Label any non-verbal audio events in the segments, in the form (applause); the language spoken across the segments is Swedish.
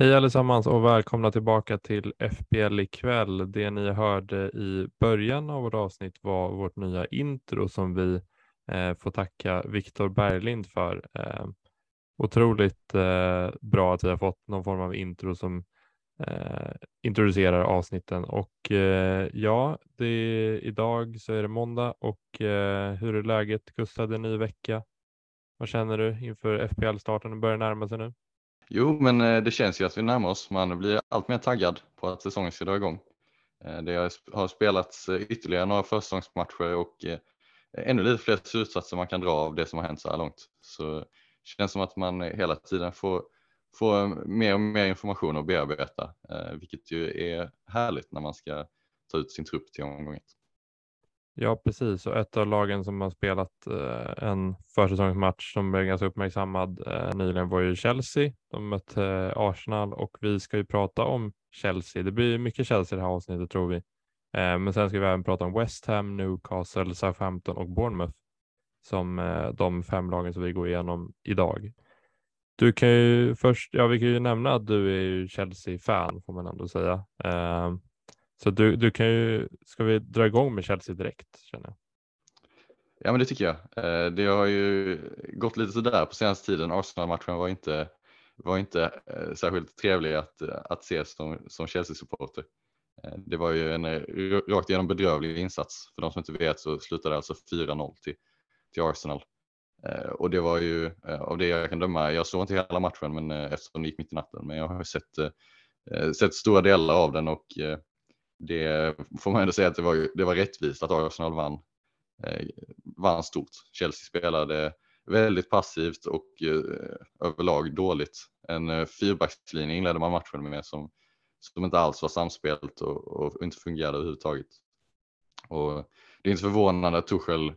Hej allesammans och välkomna tillbaka till FBL ikväll. Det ni hörde i början av vårt avsnitt var vårt nya intro som vi eh, får tacka Viktor Berglind för. Eh, otroligt eh, bra att vi har fått någon form av intro som eh, introducerar avsnitten och eh, ja, det är, idag så är det måndag och eh, hur är läget? Gustav, det är en ny vecka. Vad känner du inför FPL-starten? Det börjar närma sig nu. Jo, men eh, det känns ju att vi närmar oss. Man blir allt mer taggad på att säsongen ska dra igång. Eh, det har- spelats eh, ytterligare några försäsongsmatcher och ännu lite fler slutsatser man kan dra av det som har hänt så här långt. Så det känns som att man hela tiden får, får mer och mer information att bearbeta, vilket ju är härligt när man ska ta ut sin trupp till omgången. Ja, precis. Och ett av lagen som har spelat eh, en försäsongsmatch som blev ganska uppmärksammad eh, nyligen var ju Chelsea. De mötte eh, Arsenal och vi ska ju prata om Chelsea. Det blir mycket Chelsea i det här avsnittet tror vi. Eh, men sen ska vi även prata om West Ham, Newcastle, Southampton och Bournemouth som eh, de fem lagen som vi går igenom idag. Du kan ju först, ja vi kan ju nämna att du är ju Chelsea-fan får man ändå säga. Eh, så du, du kan ju, ska vi dra igång med Chelsea direkt känner jag. Ja men det tycker jag. Eh, det har ju gått lite sådär på senaste tiden. Arsenal-matchen var inte, var inte eh, särskilt trevlig att, att se som, som Chelsea-supporter. Eh, det var ju en rakt igenom bedrövlig insats. För de som inte vet så slutade det alltså 4-0 till, till Arsenal. Och det var ju av det jag kan döma, jag såg inte hela matchen men eftersom det gick mitt i natten, men jag har sett, sett stora delar av den och det får man ändå säga att det var, det var rättvist att Arsenal vann eh, vann stort. Chelsea spelade väldigt passivt och eh, överlag dåligt. En eh, fyrbackslinje inledde man matchen med som, som inte alls var samspelt och, och inte fungerade överhuvudtaget. Och det är inte förvånande att Tuchel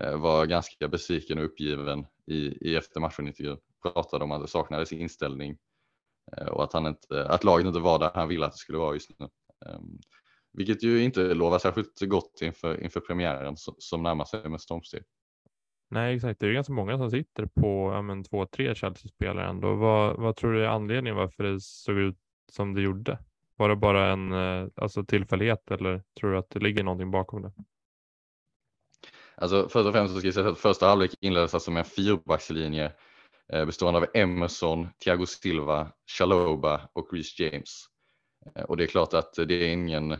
eh, var ganska besviken och uppgiven i, i eftermatchen intervjun. Pratade om att det saknades inställning eh, och att, han inte, att laget inte var där han ville att det skulle vara just nu. Ehm, vilket ju inte lovar särskilt gott inför, inför premiären som, närmar sig med stormsteg. Nej, exakt. Det är ju ganska många som sitter på ja, men, två, tre Chelsea-spelare ändå. Vad, vad tror du är anledningen varför det såg ut som det gjorde? Var det bara en eh, alltså, tillfällighet eller tror du att det ligger någonting bakom det? Alltså först och främst så ska jag säga att första halvlek inleddes alltså med en fyrbackslinje eh, bestående av Emerson, Thiago Silva, Chaloba och Reece James. Eh, och det är klart att det är ingen,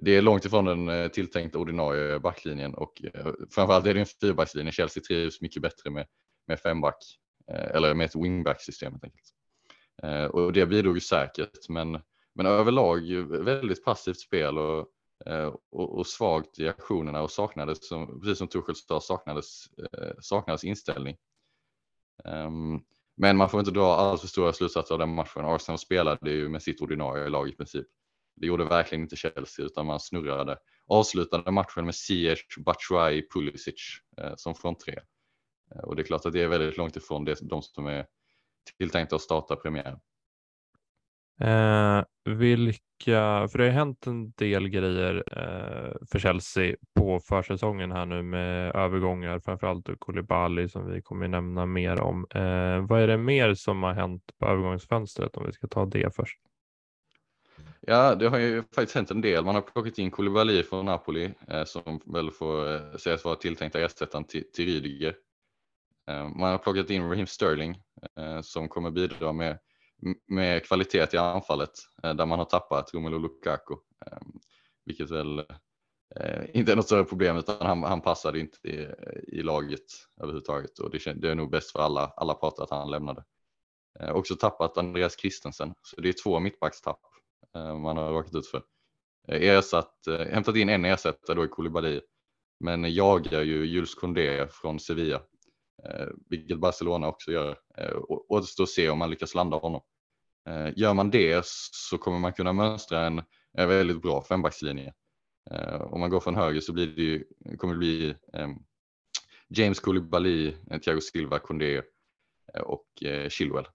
det är långt ifrån den eh, tilltänkta ordinarie backlinjen och eh, framförallt är det en fyrbackslinje. Chelsea trivs mycket bättre med, med femback eller med ett wingback-system helt enkelt. Och det bidrog ju säkert, men, men överlag väldigt passivt spel och och, och svagt i aktionerna och saknades, som, precis som Tuchel sa, saknades, saknades inställning. Ehm, men man får inte dra alls för stora slutsatser av den matchen. Arsenal spelade ju med sitt ordinarie lag i princip. Det gjorde verkligen inte Chelsea utan man snurrade. Avslutade matchen med Ziyech, Batshuayi, Pulisic eh, som fronttrea. Eh, och det är klart att det är väldigt långt ifrån det, de som är tilltänkta att starta premiären. Eh, vilka, för det har ju hänt en del grejer eh, för Chelsea på försäsongen här nu med övergångar, framförallt Koulibaly som vi kommer nämna mer om. Eh, vad är det mer som har hänt på övergångsfönstret om vi ska ta det först? Ja, det har ju faktiskt hänt en del. Man har plockat in Koulibaly från Napoli eh, som väl får eh, sägas vara tilltänkta ersättaren till, till Rydiger. Eh, man har plockat in Raheem Sterling eh, som kommer bidra med, med kvalitet i anfallet eh, där man har tappat Romelu Lukaku. Ehm, vilket väl eh, inte är något större problem utan han, han passade inte i, i laget överhuvudtaget och det, det är nog bäst för alla, alla parter att han lämnade. Eh, också tappat Andreas Christensen så det är två mittbackstapp man har råkat ut för. Ersatt, hämtat in en ersättare då i Koulibaly men jagar ju Jules Koundé från Sevilla vilket Barcelona också gör. Återstår att se om man lyckas landa honom. Eh, gör man det så kommer man kunna mönstra en, väldigt bra fembackslinje. Eh, om man går från höger så blir det ju, kommer det bli ehm, James Koulibaly, eh, Thiago Silva, Kondé och Chilwell.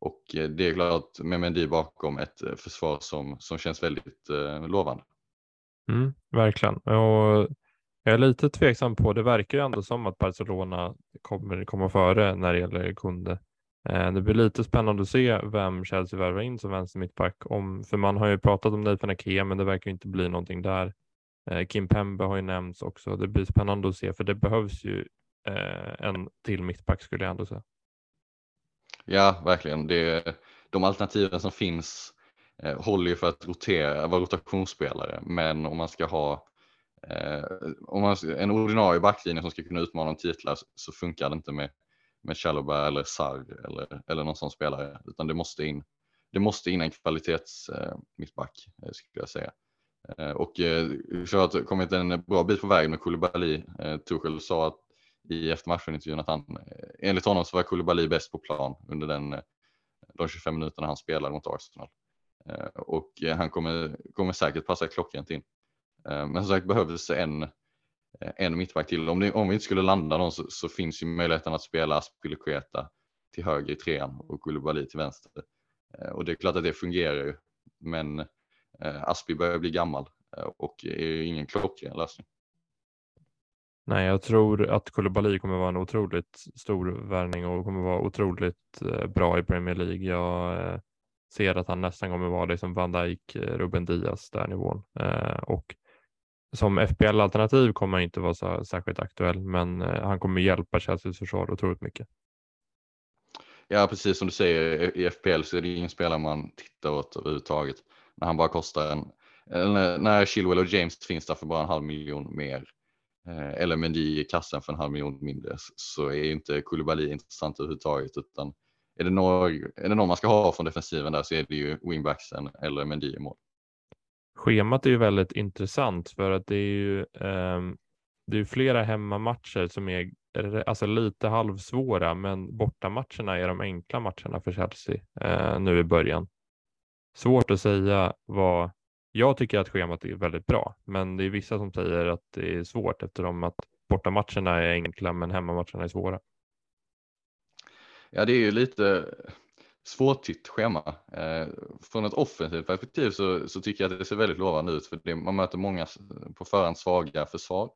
Och det är klart med Mendy bakom ett försvar som, som känns väldigt lovande. Mm, verkligen. Och jag är lite tveksam på, det verkar ju ändå som att Barcelona kommer komma före när det gäller Kunde. Eh, det blir lite spännande att se vem Chelsea värvar in som vänster mittback. Om, för man har ju pratat om Nathan Ake, men det verkar inte bli någonting där. Eh, Kim Pembe har ju nämnts också. Det blir spännande att se, för det behövs ju eh, en till mittback skulle jag ändå säga. Ja, verkligen. Det, de alternativen som finns eh, håller ju för att rotera, vara rotationsspelare, men om man ska ha eh, om man, en ordinarie backlinje som ska kunna utmana om titlar så funkar det inte med, med Chalobah eller Sarr eller, eller någon sån spelare, utan det måste in, det måste in en kvalitetsmittback eh, eh, skulle jag säga. Eh, och eh, så har kommit en bra bit på väg med Koulibaly. Eh, Tuchel sa att i eftermatchen-intervjun att han, eh, enligt honom så var Koulibaly bäst på plan under den, eh, de 25 minuterna han spelade mot Arsenal. Eh, och eh, han kommer, kommer säkert passa klockrent in. Eh, men som sagt behövdes en, eh, Eh, en mittback till. Om, det, om vi inte skulle landa någon så, så finns ju möjligheten att spela Aspilicueta till höger i trean och Koulibaly till vänster. Eh, och det är klart att det fungerar ju. Men eh, Aspi börjar bli gammal eh, och är ingen klockren lösning. Nej, jag tror att Koulibaly kommer vara en otroligt stor värvning och kommer vara otroligt bra i Premier League. Jag ser att han nästan kommer vara det som Van Dijk, Ruben Diaz, där nivån. Och som FPL-alternativ kommer han inte vara så, särskilt aktuell, men eh, han kommer hjälpa Chelseas försvar otroligt mycket. Ja, precis som du säger, i FPL så är det ingen spelare man tittar åt överhuvudtaget. När han bara kostar en, när Chilwell och James finns där för bara en halv miljon mer, eh, eller Mendy i kassen för en halv miljon mindre, så är inte Koulibaly intressant överhuvudtaget, utan är det, någon, är det någon man ska ha från defensiven där så är det ju wingbacksen eller Mendy i mål. Schemat är ju väldigt intressant för att det är ju ehm, det är flera hemmamatcher som är alltså lite halvsvåra, men bortamatcherna är de enkla matcherna för Chelsea eh, nu i början. Svårt att säga vad jag tycker att schemat är väldigt bra, men det är vissa som säger att det är svårt eftersom att bortamatcherna är enkla, men hemmamatcherna är svåra. Ja, det är ju lite svårtytt schema. Eh, från ett offensivt perspektiv så, så, tycker jag att det ser väldigt lovande ut för det, man möter många på förhand svaga försvar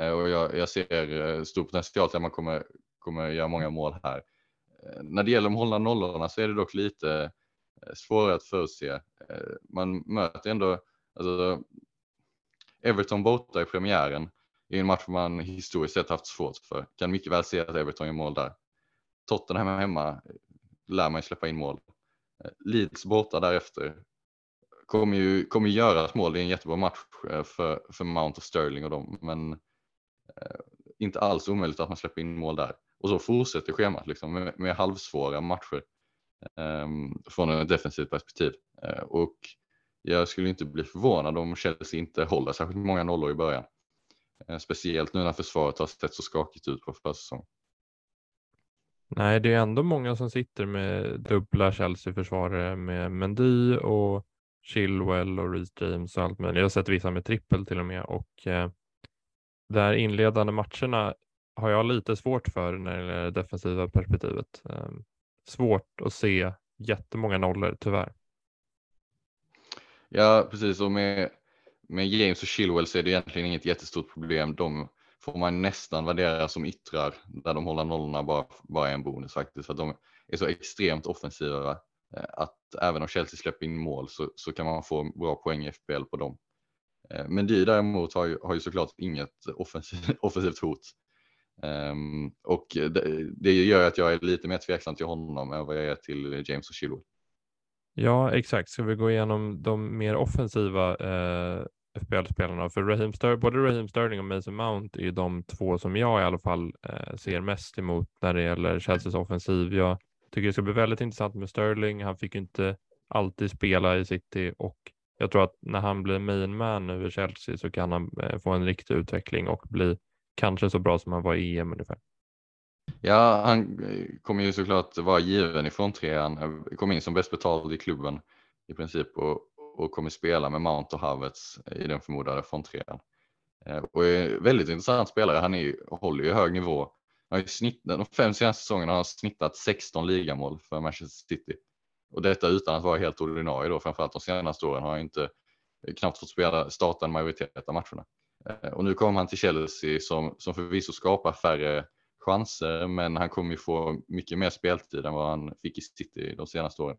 eh, och jag, jag, ser eh, stor potential till att man kommer, kommer göra många mål här. Eh, när det gäller de hållna nollorna så är det dock lite eh, svårare att förutse. Eh, man möter ändå alltså, Everton borta i premiären i en match man historiskt sett haft svårt för. Kan mycket väl se att Everton gör mål där. Tottenham hemma lär man ju släppa in mål. Eh, Leeds borta därefter kommer ju kommer göra ett mål. Det är en jättebra match eh, för, för Mount och Sterling och dem, men eh, inte alls omöjligt att man släpper in mål där. Och så fortsätter schemat liksom, med, med halvsvåra matcher eh, från ett defensivt perspektiv. Eh, och jag skulle inte bli förvånad om Chelsea inte håller särskilt många nollor i början. Eh, speciellt nu när försvaret har sett så skakigt ut på försäsong. Nej, det är ändå många som sitter med dubbla Chelsea-försvarare med Mendy och Chilwell och Reece James och allt möjligt. Jag har sett vissa med trippel till och med och eh, där inledande matcherna har jag lite svårt för när det gäller det defensiva perspektivet. Eh, svårt att se jättemånga nollor tyvärr. Ja, precis och med, med James och Chilwell så är det egentligen inget jättestort problem. De får man nästan värdera som yttrar där de håller nollorna bara, bara en bonus faktiskt. För att de är så extremt offensiva eh, att även om Chelsea släpper in mål så, så kan man få bra poäng i FPL på dem. Eh, men Dy däremot har ju, har ju såklart inget offensiv, (laughs) offensivt hot. Um, och det, det, gör att jag är lite mer tveksam till honom än vad jag är till James och Chilwell. Ja, exakt. Ska vi gå igenom de mer offensiva eh, FBL-spelarna. För Raheem Ster både Raheem Sterling och Mason Mount är de två som jag i alla fall eh, ser mest emot när det gäller Chelseas offensiv. Jag tycker det ska bli väldigt intressant med Sterling. Han fick ju inte alltid spela i City och jag tror att när han blir main man över Chelsea så kan han eh, få en riktig utveckling och bli kanske så bra som han var i EM ungefär. Ja, han eh, kommer ju såklart vara given ifrån trean. Eh, Kom in som bäst betald i klubben i princip och, och kommer spela med Mount och Havertz i den förmodade från eh, och är väldigt intressant spelare. Han är, håller ju hög nivå. Han har snitt, de fem senaste säsongerna har han snittat 16 ligamål för Manchester City. Och detta utan att vara helt ordinarie då. Framförallt de senaste åren har han inte eh, knappt fått spela, starta en majoritet av matcherna. Eh, och nu kommer han till Chelsea som, som förvisso skapar färre chanser, men han kommer ju få mycket mer speltid än vad han fick i City de senaste åren.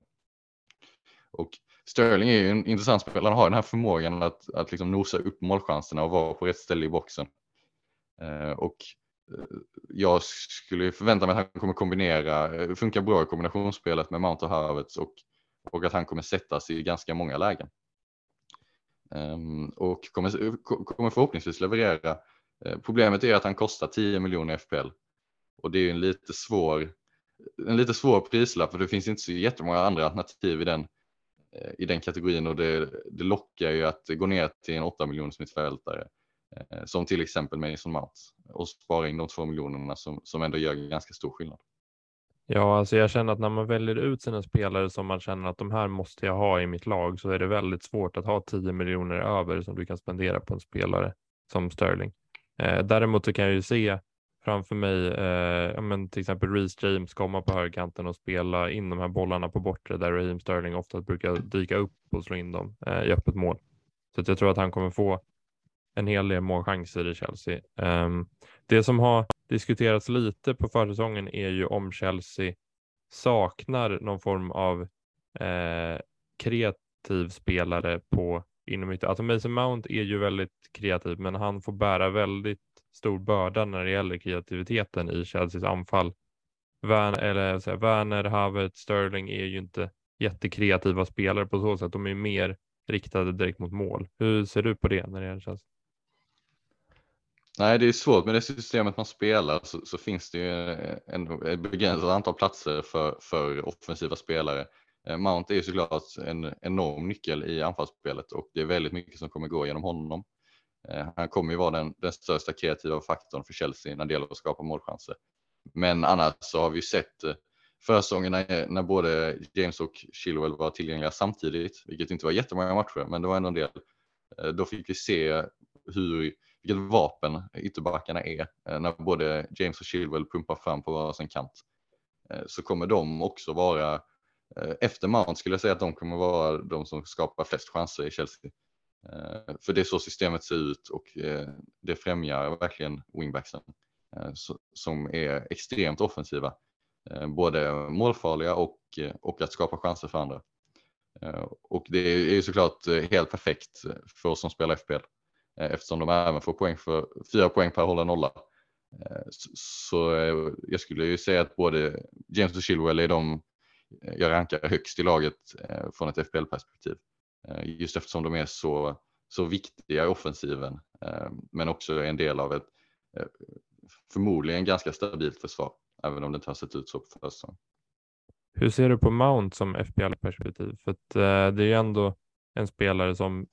Och Sterling är ju en intressant spelare. Han har den här förmågan att, att liksom nosa upp målchanserna och vara på rätt ställe i boxen. Eh, och eh, jag skulle förvänta mig att han kommer kombinera, eh, funkar bra i kombinationsspelet med Mount och Havertz och, och att han kommer sättas i ganska många lägen. Um, och kommer, eh, kommer förhoppningsvis leverera. Uh, problemet är att han kostar 10 miljoner FPL och det är en lite svår, en lite svår prislapp för det finns inte så jättemånga andra alternativ i den, Eh, i den kategorin och det, det lockar ju att gå ner till en 8 miljoners mittfältare eh, som till exempel Mason Mount och spara in de 2 miljonerna som, som ändå gör ganska stor skillnad. Ja, alltså jag känner att när man väljer ut sina spelare som man känner att de här måste jag ha i mitt lag så är det väldigt svårt att ha 10 miljoner över som du kan spendera på en spelare som Sterling. Eh, däremot så kan jag ju se framför mig, eh, men till exempel Reece James komma på högerkanten och spela in de här bollarna på bortre där Raheem Sterling ofta brukar dyka upp och slå in dem eh, i öppet mål. Så jag tror att han kommer få en hel del målchanser i Chelsea. Um, det som har diskuterats lite på försäsongen är ju om Chelsea saknar någon form av eh, kreativ spelare på inom ytter. Alltså Mason Mount är ju väldigt kreativ, men han får bära väldigt stor börda när det gäller kreativiteten i Chelseas anfall. Werner, eller säga, Werner, Havertz, Sterling är ju inte jättekreativa spelare på så sätt. De är mer riktade direkt mot mål. Hur ser du på det när det gäller Chelsea? Nej, det är svårt med det systemet man spelar så, så finns det ju en, ett begränsat antal platser för, för offensiva spelare. Eh, Mount är ju såklart en enorm nyckel i anfallsspelet och det är väldigt mycket som kommer gå genom honom. Eh, han kommer ju vara den, den största kreativa faktorn för Chelsea när det gäller att skapa målchanser. Men annars så har vi sett eh, försäsongen när, eh, när både James och Chilwell var tillgängliga samtidigt, vilket inte var jättemånga matcher, men det var ändå en del. Då fick vi se hur vilket vapen ytterbackarna är när både James och Chilwell pumpar fram på varsin kant. Så kommer de också vara, efter Mount skulle jag säga att de kommer vara de som skapar flest chanser i Chelsea. Eh, för det är så systemet ser ut och eh, det främjar verkligen wingbacksen eh, som är extremt offensiva. Både målfarliga och, och att skapa chanser för andra. Och det är ju såklart helt perfekt för oss som spelar FPL. Eftersom de även får poäng för fyra poäng per hålla nolla. Så jag skulle ju säga att både James och Chilwell är de jag rankar högst i laget från ett FPL-perspektiv. Eh, just eftersom de är så, så viktiga i offensiven eh, men också är en del av ett eh, förmodligen ganska stabilt försvar även om det inte har sett ut så på försäsongen. Hur ser du på Mount som FPL-perspektiv? För att, det är ju ändå en spelare som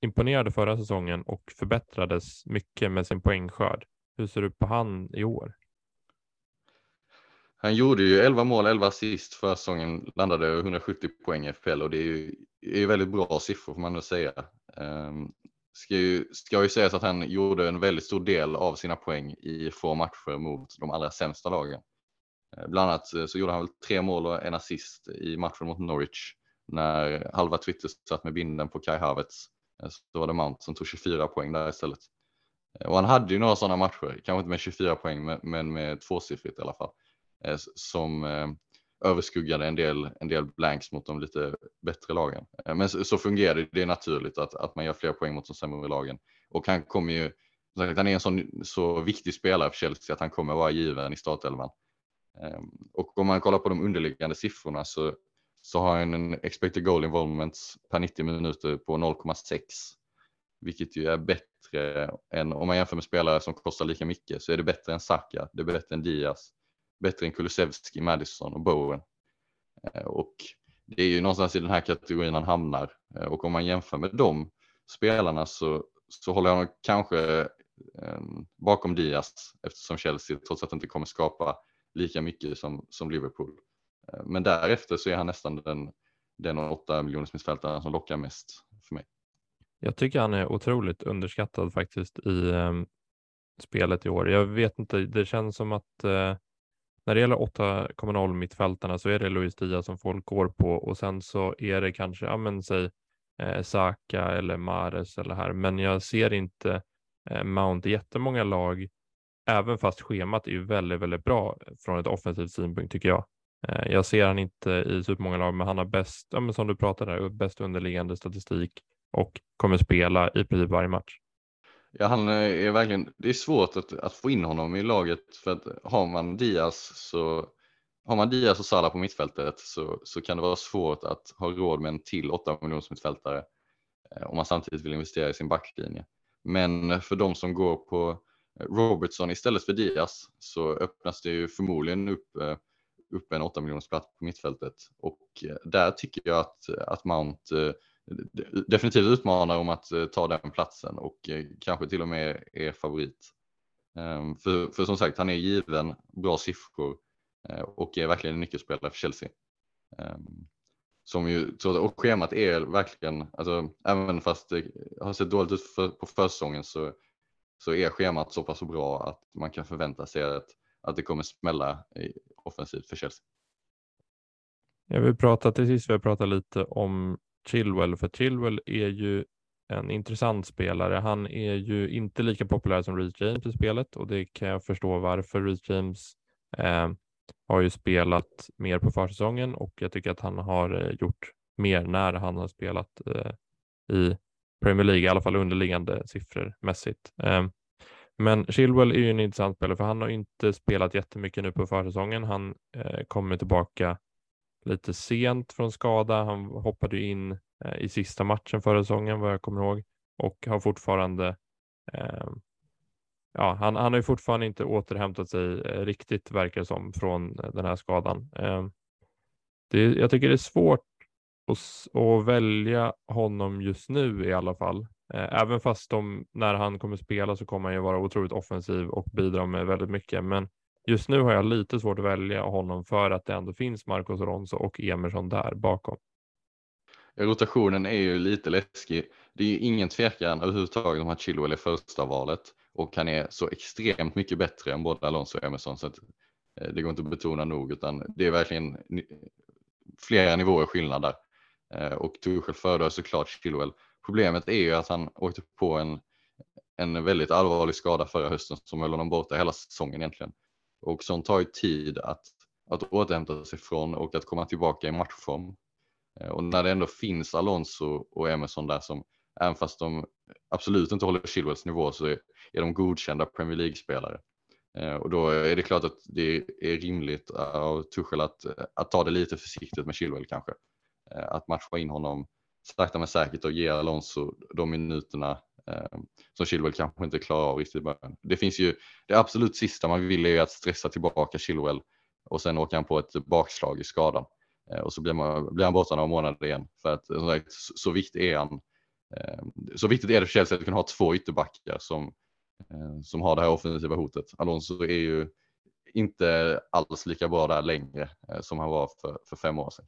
imponerade förra säsongen och förbättrades mycket med sin poängskörd. Hur ser du på han i år? Han gjorde ju 11 mål, 11 assist förra säsongen, landade 170 poäng i FPL och det är ju, är väldigt bra siffror får man nog säga. Um, ska ju, ska ju sägas att han gjorde en väldigt stor del av sina poäng i få matcher mot de allra sämsta lagen. Ehm, bland annat eh, så gjorde han väl tre mål och en assist i matchen mot Norwich när halva Twitter satt med binden på Kai Havertz. Ehm, så var det Mount som tog 24 poäng där istället. Och han hade ju några sådana matcher, kanske inte med 24 poäng men med tvåsiffrigt i alla fall. Eh, som eh, överskuggade en del, en del blanks mot de lite bättre lagen. Eh, men så, så fungerar det, det är naturligt att, att man gör fler poäng mot de sämre lagen. Och han kommer ju, han är en sån, så viktig spelare för Chelsea att han kommer vara given i startelvan. Ehm, och om man kollar på de underliggande siffrorna så så har han en expected goal involvement per 90 minuter på 0,6. Vilket ju är bättre än om man jämför med spelare som kostar lika mycket så är det bättre än Saka, det är bättre än Diaz, bättre än Kulusevski, Madison och Bowen. Eh, och det är ju någonstans i den här kategorin han hamnar eh, och om man jämför med de spelarna så, så håller jag nog kanske ehm, bakom Diaz eftersom Chelsea trots att det inte kommer skapa lika mycket som, som Liverpool. Eh, men därefter så är han nästan den, den 8 miljoners mittfältaren som lockar mest för mig. Jag tycker han är otroligt underskattad faktiskt i eh, spelet i år. Jag vet inte, det känns som att eh, när det gäller 8,0 mittfältarna så är det Luis Diaz som folk går på och sen så är det kanske, ja men säg eh, Saka eller Mares eller här, men jag ser inte eh, Mount i jättemånga lag, även fast schemat är ju väldigt, väldigt bra från ett offensivt synpunkt tycker jag. Eh, jag ser han inte i supermånga lag, men han har bäst, ja, men som du pratade där, bäst underliggande statistik och kommer spela i princip varje match. Ja, han eh, är verkligen, det är svårt att, att få in honom i laget för att har man Diaz så har man Diaz och Salah på mittfältet så, så kan det vara svårt att ha råd med en till 8 miljoners mittfältare eh, om man samtidigt vill investera i sin backlinje. Men för de som går på eh, Robertson istället för Diaz så öppnas det ju förmodligen upp, eh, upp en 8 miljoners plats på mittfältet och där tycker jag att, att Mount definitivt utmanar om att eh, ta den platsen och eh, kanske till och med är favorit. Ehm, för, för som sagt, han är given bra siffror eh, och är verkligen en nyckelspelare för Chelsea. Ehm, som ju, och schemat är verkligen, alltså, även fast det har sett dåligt ut för, på försäsongen så, så är schemat så pass bra att man kan förvänta sig att, att det kommer smälla offensivt för Chelsea. Jag vill prata till sist, vi har pratat lite om Chilwell, för Chilwell är ju en intressant spelare. Han är ju inte lika populär som Reece James i spelet och det kan jag förstå varför. Reece James eh, har ju spelat mer på försäsongen och jag tycker att han har eh, gjort mer när han har spelat eh, i Premier League, i alla fall underliggande siffror mässigt. Eh, men Chilwell är ju en intressant spelare för han har inte spelat jättemycket nu på försäsongen. Han eh, kommer tillbaka lite sent från skada. Han hoppade in eh, i sista matchen förra säsongen vad jag kommer ihåg och har fortfarande eh, Ja, han, han har ju fortfarande inte återhämtat sig eh, riktigt verkar det som från den här skadan. Eh, det, jag tycker det är svårt att, att välja honom just nu i alla fall. Eh, även fast de, när han kommer spela så kommer han ju vara otroligt offensiv och bidra med väldigt mycket. Men Just nu har jag lite svårt att välja honom för att det ändå finns Marcos Alonso och Emerson där bakom. Rotationen är ju lite läskig. Det är ju ingen tvekan överhuvudtaget om att Chilwell är första valet och han är så extremt mycket bättre än både Alonso och Emerson så att eh, det går inte att betona nog utan det är verkligen flera nivåer skillnad där. Eh, och Tuchel föredrar såklart Chilwell. Problemet är ju att han åkte på en, en väldigt allvarlig skada förra hösten som höll honom borta hela säsongen egentligen och sånt tar ju tid att, att återhämta sig från och att komma tillbaka i matchform. Eh, och när det ändå finns Alonso och Emerson där som, även fast de absolut inte håller Chilwells nivå så är, är de godkända Premier League-spelare. Eh, och då är det klart att det är rimligt av Tuchel att, att ta det lite försiktigt med Chilwell kanske. Eh, att matcha in honom sakta men säkert och ge Alonso de minuterna eh, som Chilwell kanske inte klarar av riktigt i början. Det finns ju, det absolut sista man vill är ju att stressa tillbaka Chilwell och sen åker han på ett bakslag i skadan eh, och så blir, man, blir han borta några månader igen. För att så, så viktigt är han. Eh, så viktigt är det för Chelsea att kunna ha två ytterbackar som, eh, som har det här offensiva hotet. Alonso är ju inte alls lika bra där längre eh, som han var för, för fem år sedan.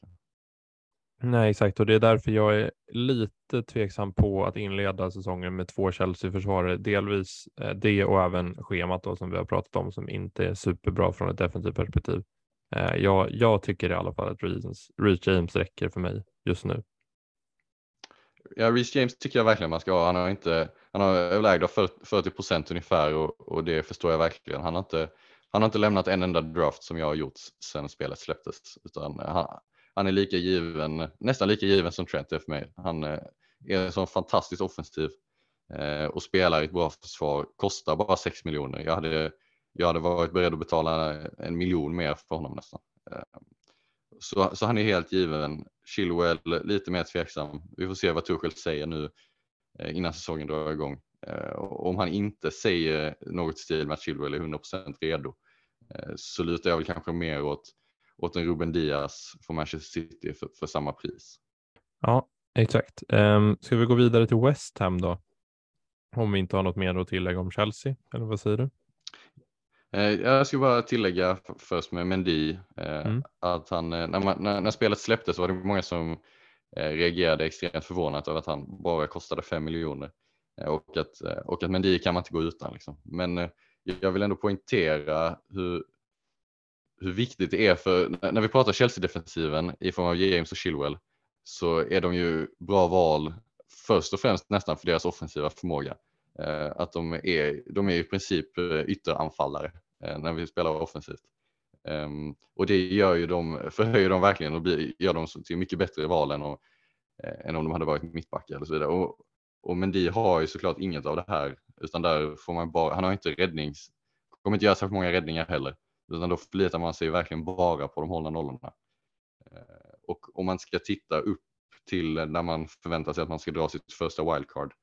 Nej, exakt och det är därför jag är lite tveksam på att inleda säsongen med två Chelsea-försvarare. Delvis eh, det och även schemat då, som vi har pratat om som inte är superbra från ett defensivt perspektiv. Eh, jag, jag tycker i alla fall att Reece James räcker för mig just nu. Ja, Reece James tycker jag verkligen man ska ha. Han har inte, han har överlägd 40 procent ungefär och, och, det förstår jag verkligen. Han har inte, han har inte lämnat en enda draft som jag har gjort sedan spelet släpptes, utan eh, han, han är lika given, nästan lika given som Trent är för mig. Han eh, är en sån fantastiskt offensiv eh, och spelar i ett bra försvar, kostar bara 6 miljoner. Jag hade, jag hade varit beredd att betala en miljon mer för honom nästan. Eh, så, så han är helt given. Chilwell lite mer tveksam. Vi får se vad Tuchel säger nu innan säsongen drar igång. Om han inte säger något stil med att Chilwell är 100% redo så lutar jag väl kanske mer åt åt en Ruben Diaz från Manchester City för, för samma pris. Ja, exakt. Um, ska vi gå vidare till West Ham då? Om vi inte har något mer att tillägga om Chelsea, eller vad säger du? Eh, jag ska bara tillägga först med Mendy eh, mm. att han, när, man, när, när, spelet släpptes så var det många som reagerade extremt förvånat över att han bara kostade 5 miljoner och att, och att Mendy kan man inte gå utan. Liksom. Men jag vill ändå poängtera hur, hur viktigt det är för när vi pratar Chelsea-defensiven i form av James och Chilwell så är de ju bra val först och främst nästan för deras offensiva förmåga. Eh, att de är, de är i princip eh, ytteranfallare eh, när vi spelar offensivt. Ehm, och det gör ju de, (laughs) förhöjer dem verkligen och blir, gör dem till mycket bättre val än, och, än om de hade varit mittbackar eller så vidare. Och, och Mendy har ju såklart inget av det här utan där får man bara, han har inte räddnings, kommer inte göra särskilt många räddningar heller utan då förlitar man sig verkligen bara på de hållna nollorna. Eh, och om man ska titta upp till när man förväntar sig att man ska dra sitt första wildcard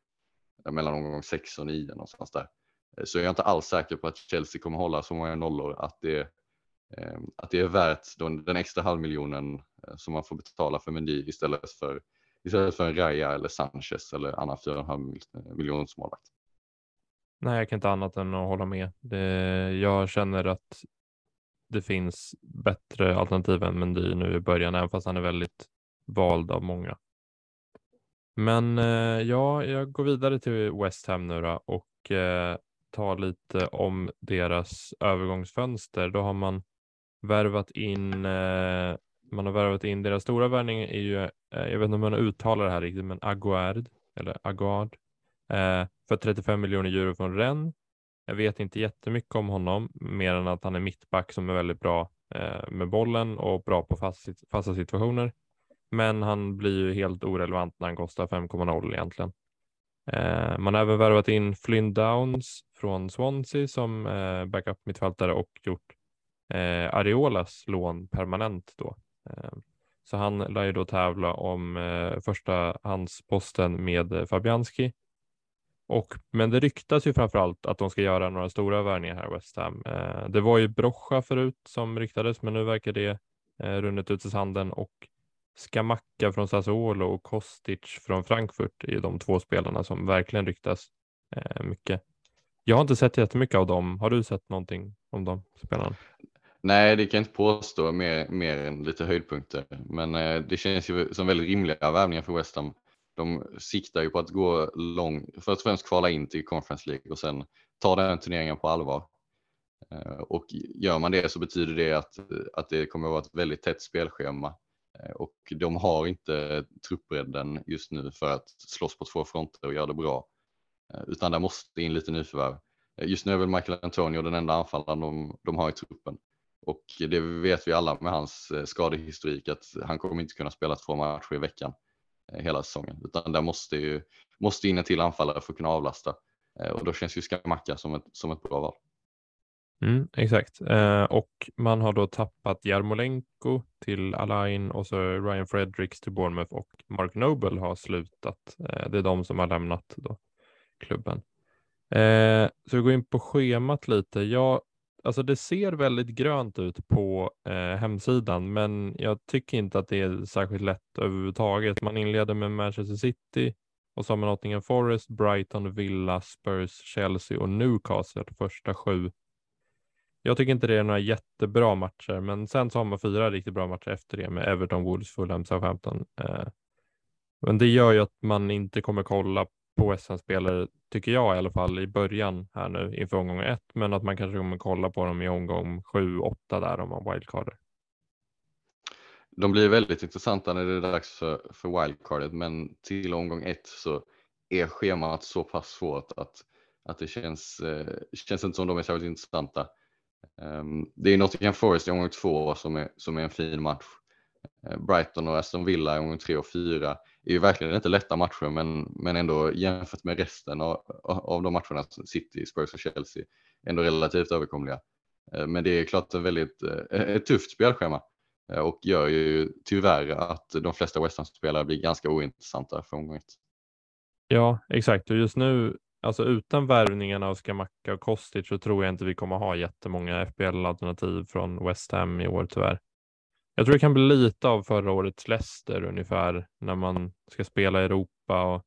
eh, mellan omgång 6 och 9 någonstans där. Eh, så så jag är inte alls säker på att Chelsea kommer hålla så många nollor att det, att det är värt den extra halvmiljonen som man får betala för Mendy istället för, istället för en Raya eller Sanchez eller annan 4,5 miljons målvakt. Nej, jag kan inte annat än att hålla med. Det, jag känner att det finns bättre alternativ än Mendy nu i början, även fast han är väldigt vald av många. Men eh, ja, jag går vidare till West Ham nu då och eh, tar lite om deras övergångsfönster. Då har man värvat in eh, man har värvat in deras stora värvning är ju, eh, jag vet inte om man uttalar det här riktigt, men Aguard eller Aguard eh, för 35 miljoner euro från Rennes. Jag vet inte jättemycket om honom, mer än att han är mittback som är väldigt bra eh, med bollen och bra på fast, fasta situationer. Men han blir ju helt orelevant när han kostar 5,0 egentligen. Eh, man har även värvat in Flynn Downs från Swansea som eh, backup mittfältare och gjort eh, Areolas lån permanent då. Eh, så han lär ju då tävla om eh, första handsposten med Fabianski. Och, men det ryktas ju framför allt att de ska göra några stora värvningar här i West Ham. Eh, det var ju Brocha förut som ryktades, men nu verkar det eh, runnit ut i sanden och Skamacka från Sassuolo och Kostic från Frankfurt är de två spelarna som verkligen ryktas eh, mycket. Jag har inte sett jättemycket av dem. Har du sett någonting om de spelarna? Nej, det kan jag inte påstå mer, mer än lite höjdpunkter, men eh, det känns ju som väldigt rimliga värvningar för West Ham. De siktar ju på att gå långt, först och främst kvala in till Conference League och sen ta den turneringen på allvar. Eh, och gör man det så betyder det att, att det kommer att vara ett väldigt tätt spelschema eh, och de har inte truppbredden just nu för att slåss på två fronter och göra det bra. Eh, utan där måste in lite nyförvärv. Just nu är väl Michael Antonio den enda anfallaren de, de har i truppen. Och det vet vi alla med hans skadehistorik att han kommer inte kunna spela två matcher i veckan Eh, hela säsongen. Utan där måste, ju, måste in en till anfallare för att kunna avlasta. Eh, och då känns ju Skamacka som ett, som ett bra val. Mm, exakt. Eh, och man har då tappat Jarmolenko till Alain och så Ryan Fredericks till Bournemouth och Mark Noble har slutat. Eh, det är de som har lämnat då, klubben. Eh, så vi går in på schemat lite. Jag alltså det ser väldigt grönt ut på eh, hemsidan, men jag tycker inte att det är särskilt lätt överhuvudtaget. Man inleder med Manchester City och så har man Nottingham Forest, Brighton, Villa, Spurs, Chelsea och Newcastle första sju jag tycker inte det är några jättebra matcher, men sen så har man fyra riktigt bra matcher efter det med Everton, Wolves, Fulham, Southampton. Eh, men det gör ju att man inte kommer kolla på SM-spelare, tycker jag i alla fall, i början här nu inför omgång ett, men att man kanske kommer kolla på dem i omgång sju, åtta där om man wildcarder. De blir väldigt intressanta när det är dags för, för wildcardet, men till omgång ett så är schemat så pass svårt att, att det känns, eh, känns inte som de är särskilt intressanta. Um, det är Nottingham Forest i omgång två som är, som är en fin match. Eh, Brighton och Aston Villa i omgång tre och fyra är ju verkligen inte lätta matcher men, men ändå jämfört med resten av, av de matcherna, City, Spurs och Chelsea, ändå relativt överkomliga. Eh, men det är klart ett väldigt eh, ett tufft spelschema eh, och gör ju tyvärr att de flesta West Ham-spelare blir ganska ointressanta för omgången. Ja, exakt. Och just nu alltså utan värvningarna av Skamacka och Kostic så tror jag inte vi kommer ha jättemånga FBL-alternativ från West Ham i år tyvärr. Jag tror det kan bli lite av förra årets Leicester ungefär när man ska spela i Europa och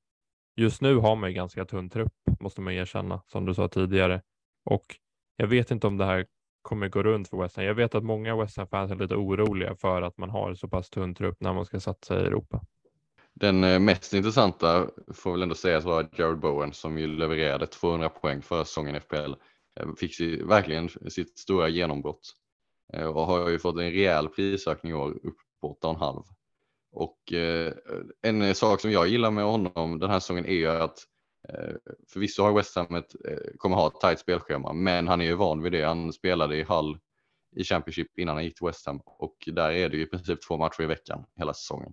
just nu har man ju ganska tunn trupp, måste man erkänna, som du sa tidigare. Och jag vet inte om det här kommer gå runt för West Ham. Jag vet att många West Ham-fans är lite oroliga för att man har så pass tunn trupp när man ska satsa i Europa. Den eh, mest intressanta får väl ändå sägas vara Jared Bowen som ju levererade 200 poäng förra säsongen i FPL. Eh, fick verkligen sitt stora genombrott Eh, och har ju fått en rejäl prisökning i år upp på 8,5. Och eh, en sak som jag gillar med honom den här säsongen är ju att eh, förvisso har West Ham ett, kommer ha ett tajt spelschema, men han är ju van vid det. Han spelade i Hull i Championship innan han gick till West Ham och där är det ju i princip två matcher i veckan hela säsongen.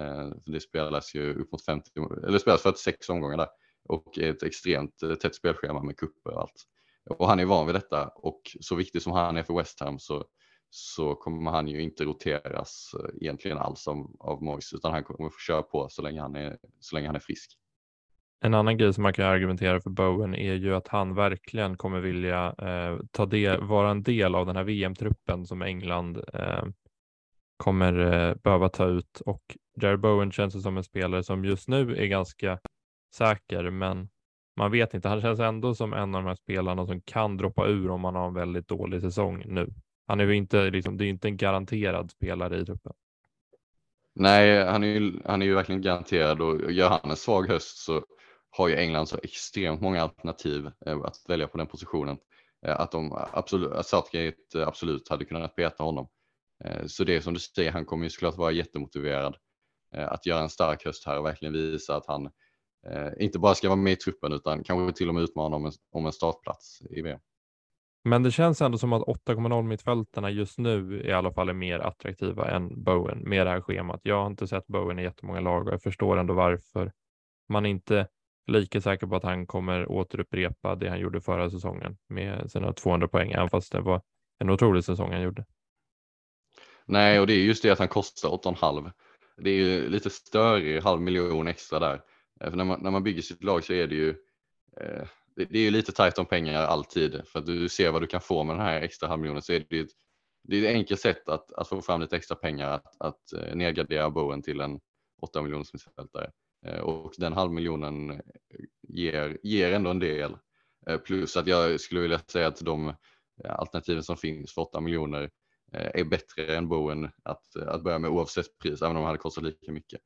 Eh, det spelas ju upp mot 50, eller spelas 46 omgångar där och ett extremt eh, tätt spelschema med kupper och allt. Och han är van vid detta och så viktig som han är för West Ham så, så kommer han ju inte roteras eh, egentligen alls av, av Moise utan han kommer få köra på så länge han är, så länge han är frisk. En annan grej som man kan argumentera för Bowen är ju att han verkligen kommer vilja eh, ta del, vara en del av den här VM-truppen som England eh, kommer eh, behöva ta ut och Jared Bowen känns som en spelare som just nu är ganska säker, men man vet inte. Han känns ändå som en av de här spelarna som kan droppa ur om man har en väldigt dålig säsong nu. Han är ju inte, liksom, det är inte en garanterad spelare i truppen. Nej, han är ju, han är ju verkligen garanterad och gör han en svag höst så har ju England så extremt många alternativ eh, att välja på den positionen. Eh, att, de absolut, att Southgate eh, absolut hade kunnat peta honom. Så det är som du säger, han kommer ju såklart vara jättemotiverad att göra en stark höst här och verkligen visa att han eh, inte bara ska vara med i truppen utan kanske till och med utmana om en, om en startplats i VM. Men det känns ändå som att 8,0 mittfältarna just nu i alla fall är mer attraktiva än Bowen med det här schemat. Jag har inte sett Bowen i jättemånga lag och jag förstår ändå varför man inte lika säker på att han kommer återupprepa det han gjorde förra säsongen med sina 200 poäng, även fast det var en otrolig säsong han gjorde. Nej, och det är just det att han kostar 8,5. Det är ju lite större, halv miljon extra där. Eh, för när man, när man bygger sitt lag så är det ju eh, det, det, är ju lite tajt om pengar alltid för att du ser vad du kan få med den här extra halvmiljonen så är det ju ett, det är ett enkelt sätt att, att få fram lite extra pengar att, att eh, nedgradera Bowen till en 8 miljoners mittfältare. Eh, och den halvmiljonen ger, ger ändå en del. Plus att jag skulle vilja säga att de alternativen som finns för 8 miljoner är bättre än Bowen att, att börja med oavsett pris, även om de hade kostat lika mycket.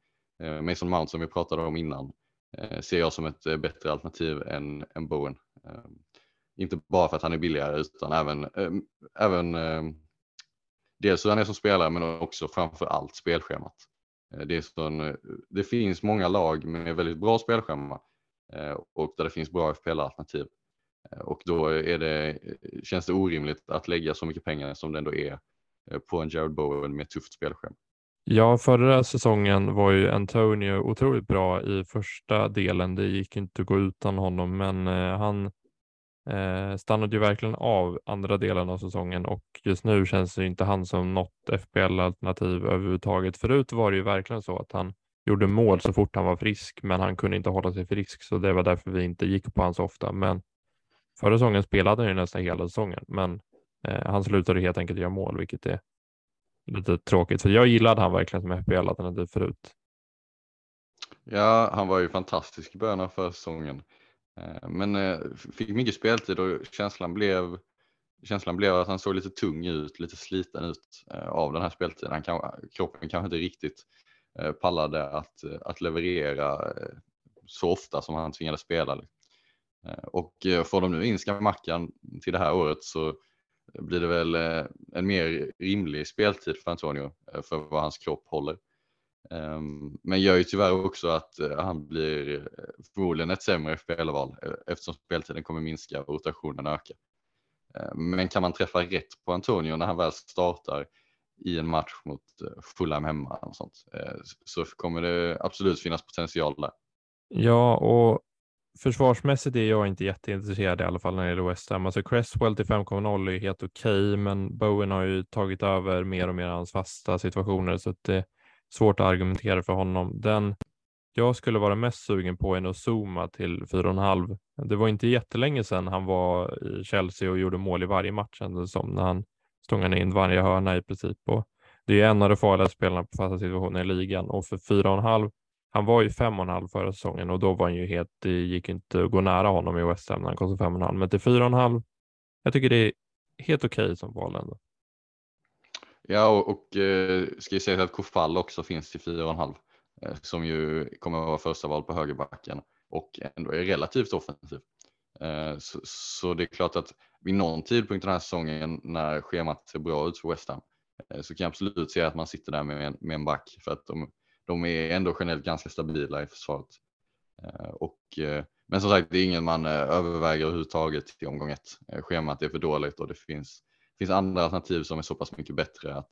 Mason Mount som vi pratade om innan Eh, ser jag som ett eh, bättre alternativ än, än Bowen. Eh, inte bara för att han är billigare utan även, även dels hur han är som spelare men också framför allt spelschemat. Det, är sån, det finns många lag med väldigt bra spelschema och där det finns bra FPL-alternativ. Och då är det, känns det orimligt att lägga så mycket pengar som det ändå är på en Jared Bowen med tufft spelschema. Ja, förra säsongen var ju Antonio otroligt bra i första delen. Det gick inte att gå utan honom, men eh, han eh, stannade ju verkligen av andra delen av säsongen och just nu känns det inte han som något FPL-alternativ överhuvudtaget. Förut var det ju verkligen så att han gjorde mål så fort han var frisk, men han kunde inte hålla sig frisk, så det var därför vi inte gick på honom så ofta. Men förra säsongen spelade han ju nästan hela säsongen, men Eh, han slutade helt enkelt göra mål, vilket är lite tråkigt. För jag gillade han verkligen som FPL-alternativ förut. Ja, han var ju fantastisk i början av försäsongen. Eh, men eh, fick mycket speltid och känslan blev, känslan blev att han såg lite tung ut, lite sliten ut eh, av den här speltiden. Han kan, kroppen kanske inte riktigt pallade att, att leverera så ofta som han tvingades spela. Och får de nu in Skamackan till det här året så blir det väl eh, en mer rimlig speltid för Antonio eh, för vad hans kropp håller. Ehm, men gör ju tyvärr också att eh, han blir förmodligen ett sämre spelval eftersom speltiden kommer minska och rotationen öka. Ehm, men kan man träffa rätt på Antonio när han väl startar i en match mot Fulham hemma och sånt, så kommer det absolut finnas potential där. Ja, och försvarsmässigt är jag inte jätteintresserad i alla fall när det gäller West Ham. Alltså Cresswell till 5,0 är helt okej, okay, men Bowen har ju tagit över mer och mer hans fasta situationer så det är svårt att argumentera för honom. Den jag skulle vara mest sugen på är nog Zuma till 4,5. Det var inte jättelänge sedan han var i Chelsea och gjorde mål i varje match som när han stångade in varje hörna i princip. Och det är en av de farligaste spelarna på fasta situationer i ligan och för 4,5 han var ju fem och en halv förra säsongen och då var han ju helt, det gick inte att gå nära honom i West Ham när han kostade fem och en halv, men till fyra och en halv. Jag tycker det är helt okej okay som val ändå. Ja, och, och eh, ska ju säga att Kofall också finns till fyra och en halv eh, som ju kommer att vara första val på högerbacken och ändå är relativt offensiv. Eh, så, så, det är klart att vid någon tidpunkt den här säsongen när schemat ser bra ut för West Ham eh, så kan jag absolut se att man sitter där med en, med en back för att de, de är ändå generellt ganska stabila i försvaret. Eh, och, men som sagt, det är ingen man överväger överhuvudtaget till omgång ett. Schemat är för dåligt och det finns, finns andra alternativ som är så pass mycket bättre att,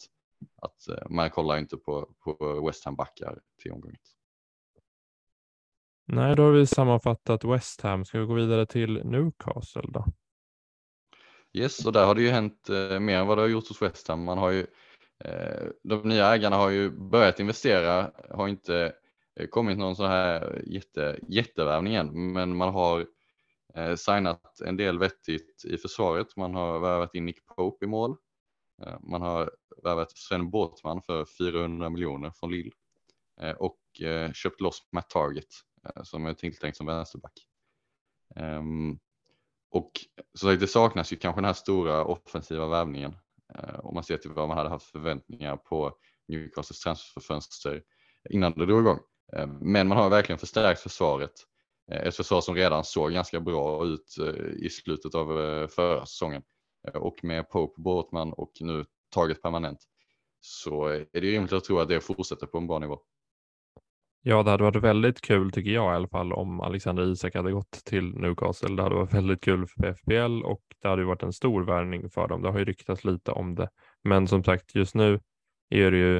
att man kollar inte på, på West Ham backar till omgång ett. Nej, då har vi sammanfattat West Ham. Ska vi gå vidare till Newcastle då? Yes, och där har det ju hänt eh, mer än vad det har gjort hos West Ham. Man har ju, eh, Eh, de nya ägarna har ju börjat investera, har inte eh, kommit någon sån här jätte, jättevärvning än, men man har eh, signat en del vettigt i försvaret. Man har värvat in Nick Pope i mål. Eh, man har värvat Sven Båtman för 400 miljoner från Lille eh, och eh, köpt loss Matt Target som är tilltänkt som vänsterback. Ehm, och så det saknas ju kanske den här stora offensiva värvningen Eh, om man ser till vad man hade haft förväntningar på Newcastles transferfönster innan det drog igång. Eh, men man har verkligen förstärkt försvaret. Eh, ett försvar som redan såg ganska bra ut i slutet av förra säsongen. Och med Pope, Bortman och nu taget permanent så är det rimligt att tro att det fortsätter på en bra nivå. Ja, det hade varit väldigt kul tycker jag i alla fall om Alexander Isak hade gått till Newcastle. Det hade varit väldigt kul för FBL och det hade varit en stor värvning för dem. Det har ju ryktats lite om det, men som sagt just nu är det ju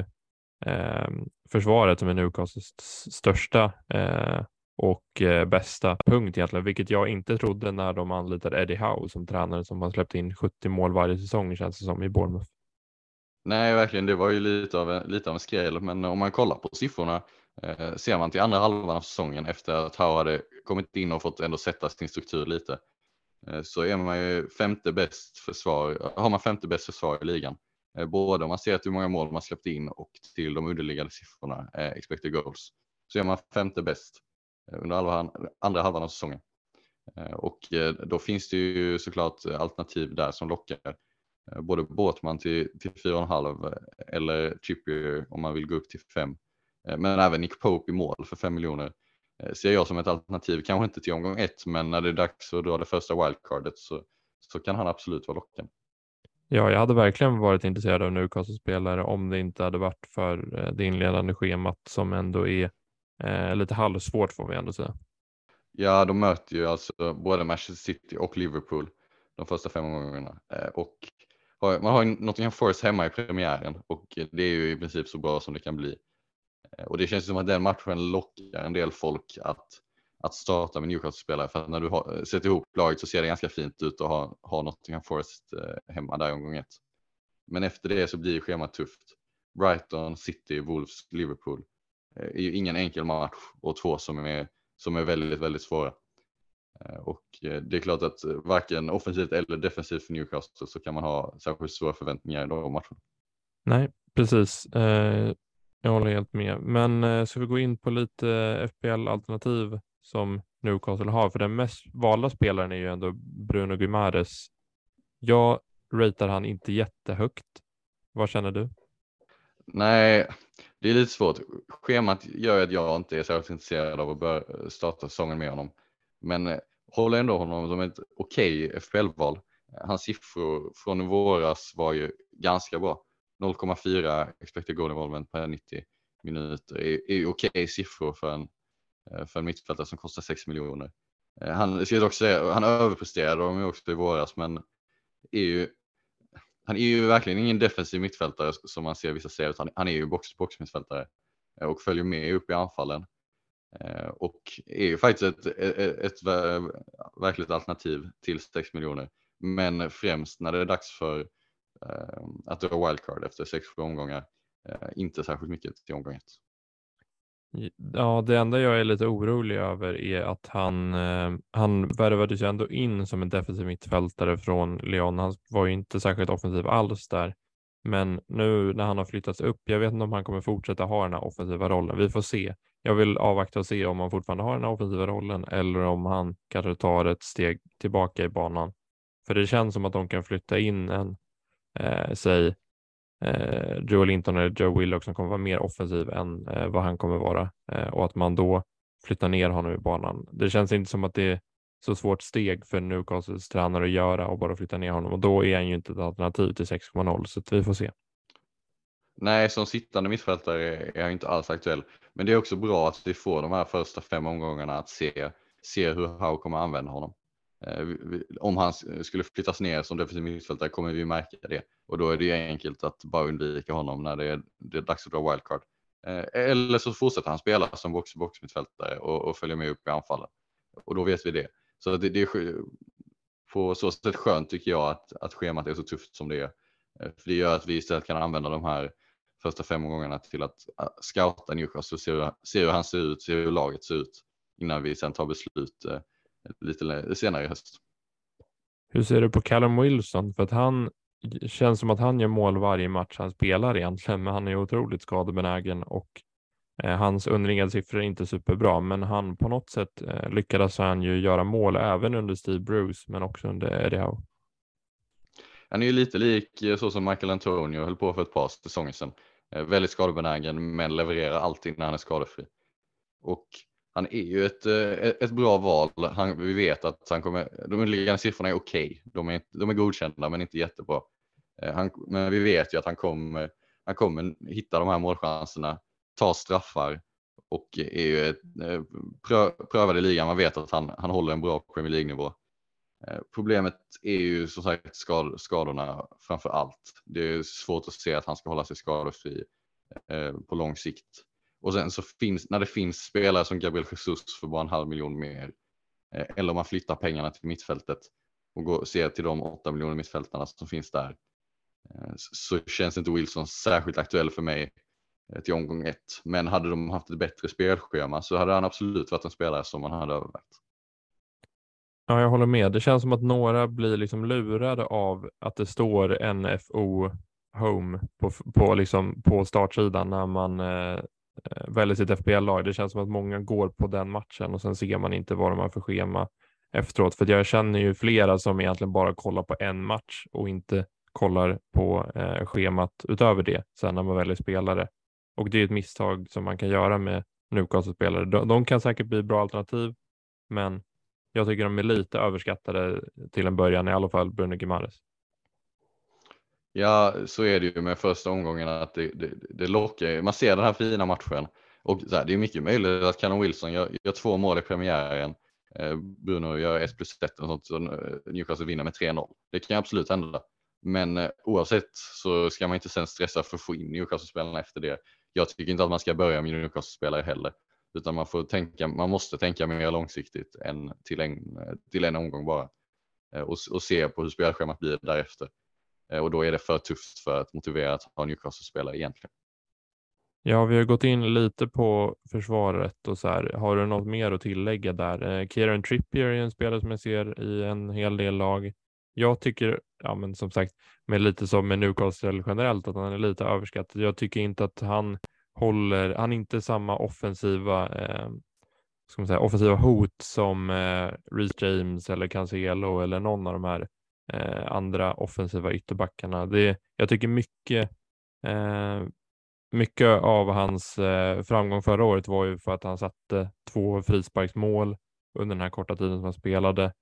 eh, försvaret som är Newcastles största eh, och eh, bästa punkt egentligen, vilket jag inte trodde när de anlitade Eddie Howe som tränare som har släppt in 70 mål varje säsong känns det som i Bournemouth. Nej, verkligen. Det var ju lite av en, lite av en skräll, men om man kollar på siffrorna Eh, ser man till andra halvan av säsongen efter att Howe hade kommit in och fått ändå sätta sin struktur lite eh, så är man ju femte bäst försvar, har man femte bäst försvar i ligan. Eh, både om man ser till hur många mål man släppt in och till de underliggande siffrorna, eh, expected goals, så är man femte bäst eh, under andra halvan av säsongen. Eh, och då finns det ju såklart alternativ där som lockar. Både Båtman till, till 4,5 eller Trippier om man vill gå upp till 5 men även Nick Pope i mål för 5 miljoner eh, ser jag som ett alternativ. Kanske inte till omgång ett, men när det är dags att dra det första wildcardet så, så kan han absolut vara lockande. Ja, jag hade verkligen varit intresserad av Newcastle-spelare om det inte hade varit för eh, det inledande schemat som ändå är eh, lite halvsvårt får vi ändå säga. Ja, de möter ju alltså både Manchester City och Liverpool de första fem omgångarna eh, och har, man har Nottingham Forest hemma i premiären och det är ju i princip så bra som det kan bli. Eh, och det känns som att den matchen lockar en del folk att, att starta med Newcastle-spelare för att när du har, eh, sätter ihop laget så ser det ganska fint ut att ha, ha Nottingham Forest eh, hemma där i omgång ett. Men efter det så blir schemat tufft. Brighton, City, Wolves, Liverpool är ju ingen enkel match och två som är, som är väldigt, väldigt svåra. Och det är klart att varken offensivt eller defensivt för Newcastle så kan man ha särskilt stora förväntningar i de matcherna. Nej, precis. Jag håller helt med. Men eh, ska vi gå in på lite eh, FPL-alternativ som Newcastle har? För den mest valda spelaren är ju ändå Bruno Guimares. Jag ratear han inte jättehögt. Vad känner du? Nej, det är lite svårt. Schemat gör att jag inte är särskilt intresserad av att börja eh, starta säsongen med honom. Men eh, håller ändå honom som ett okej okay FPL-val. Hans siffror från i våras var ju ganska bra. 0,4 expected goal involvement per 90 minuter är, är okej okay siffror för en, eh, för en mittfältare som kostar 6 miljoner. Eh, han, ska också säga, han överpresterade dem också i våras men är ju, han är ju verkligen ingen defensiv mittfältare som man ser vissa säga utan han är ju box-box mittfältare eh, och följer med upp i anfallen. Och är ju faktiskt ett, ett, ett verkligt alternativ till 6 miljoner. Men främst när det är dags för Eh, att dra wildcard efter 6-7 omgångar. Eh, inte särskilt mycket till omgång 1. Ja, det enda jag är lite orolig över är att han, eh, han värvades ju ändå in som en defensiv mittfältare från Leon. Han var ju inte särskilt offensiv alls där. Men nu när han har flyttats upp, jag vet inte om han kommer fortsätta ha den här offensiva rollen. Vi får se. jag vill avvakta och se om han fortfarande har den här offensiva rollen eller om han kanske tar ett steg tillbaka i banan. För det känns som att de kan flytta in en, eh, säg, eh, Joe Linton eller Joe Willock som kommer vara mer offensiv än eh, vad han kommer vara eh, och att man då flyttar ner honom i banan. Det känns inte som att det är så svårt steg för Newcastles tränare att göra och bara flytta ner honom och då är han ju inte ett alternativ till 6,0 så vi får se. Nej, som sittande mittfältare är jag inte alls aktuell. Men det är också bra att vi får de här första fem omgångarna att se, se hur Howe kommer använda honom. Eh, om han eh, skulle flyttas ner som defensiv mittfältare kommer vi märka det och då är det enkelt att bara undvika honom när det är, det är dags att dra wildcard. Eh, eller så fortsätter han spela som box-box mittfältare och, och följer med upp i anfallen och då vet vi det. Så det, det är på så sätt skönt tycker jag att, att schemat är så tufft som det är. För det gör att vi istället kan använda de här första fem gångerna till att scouta Newcastle och se hur, se hur han ser ut, se hur laget ser ut innan vi sen tar beslut eh, lite senare i höst. Hur ser du på Callum Wilson? För att han känns som att han gör mål varje match han spelar egentligen, men han är otroligt skadebenägen och eh, hans underliggande siffror är inte superbra, men han på något sätt eh, lyckades han ju göra mål även under Steve Bruce, men också under Eddie Howe. Han är ju lite lik eh, så som Michael Antonio höll på för ett par säsonger sedan. Eh, väldigt skadebenägen, men levererar alltid när han är skadefri. Och han är ju eh, ett, ett bra val. Han, vi vet att han kommer, de underliggande siffrorna är okej. Okay. De, är, de är godkända men inte jättebra. Eh, han, men vi vet ju att han kommer, han kommer hitta de här målchanserna, ta straffar och är ju ett, eh, prö, prövad i ligan. Man vet att han, han håller en bra Premier League-nivå. Problemet är ju som sagt skad, skadorna framför allt. Det är svårt att se att han ska hålla sig skadefri på lång sikt. Och sen så finns, när det finns spelare som Gabriel Jesus för bara en halv miljon mer, eh, eller om man flyttar pengarna till mittfältet och går, ser till de åtta miljoner mittfältarna som finns där, eh, så känns inte Wilson särskilt aktuell för mig eh, till omgång ett. Men hade de haft ett bättre spelschema så hade han absolut varit en spelare som man hade övervägt. Ja, jag håller med. Det känns som att några blir liksom lurade av att det står NFO Home på, på, liksom på startsidan när man eh, Eh, väljer sitt FBL-lag. Det känns som att många går på den matchen och sen ser man inte vad de har för schema efteråt. För jag känner ju flera som egentligen bara kollar på en match och inte kollar på eh, schemat utöver det sen när man väljer spelare. Och det är ett misstag som man kan göra med Newcastle-spelare. De, de, kan säkert bli bra alternativ, men jag tycker de är lite överskattade till en början, i alla fall Bruno Gimares. Ja, så är det ju med första omgången att det, det, det lockar. Man ser den här fina matchen och så här, det är mycket möjligt att Callum Wilson gör, gör två mål i premiären. Eh, Bruno gör 1 plus 1 och sånt så eh, Newcastle vinner med 3-0. Det kan absolut hända. Men eh, oavsett så ska man inte sen stressa för att få in Newcastle-spelarna efter det. Jag tycker inte att man ska börja med Newcastle-spelare heller, utan man får tänka, man måste tänka mer långsiktigt än till en, till en omgång bara eh, och, och se på hur spelschemat blir därefter. Eh, och då är det för tufft för att motivera att ha Newcastle-spelare egentligen. Ja, vi har gått in lite på försvaret och så här. Har du något mer att tillägga där? Eh, Kieran Trippier är en spelare som jag ser i en hel del lag. Jag tycker, ja, men som sagt, med lite som med Newcastle generellt, att han är lite överskattad. Jag tycker inte att han håller, han är inte samma offensiva, eh, ska man säga, offensiva hot som eh, Reece James eller Cancelo eller någon av de här eh, andra offensiva ytterbackarna. Det, jag tycker mycket, eh, mycket av hans eh, framgång förra året var ju för att han satte två frisparksmål under den här korta tiden som han spelade.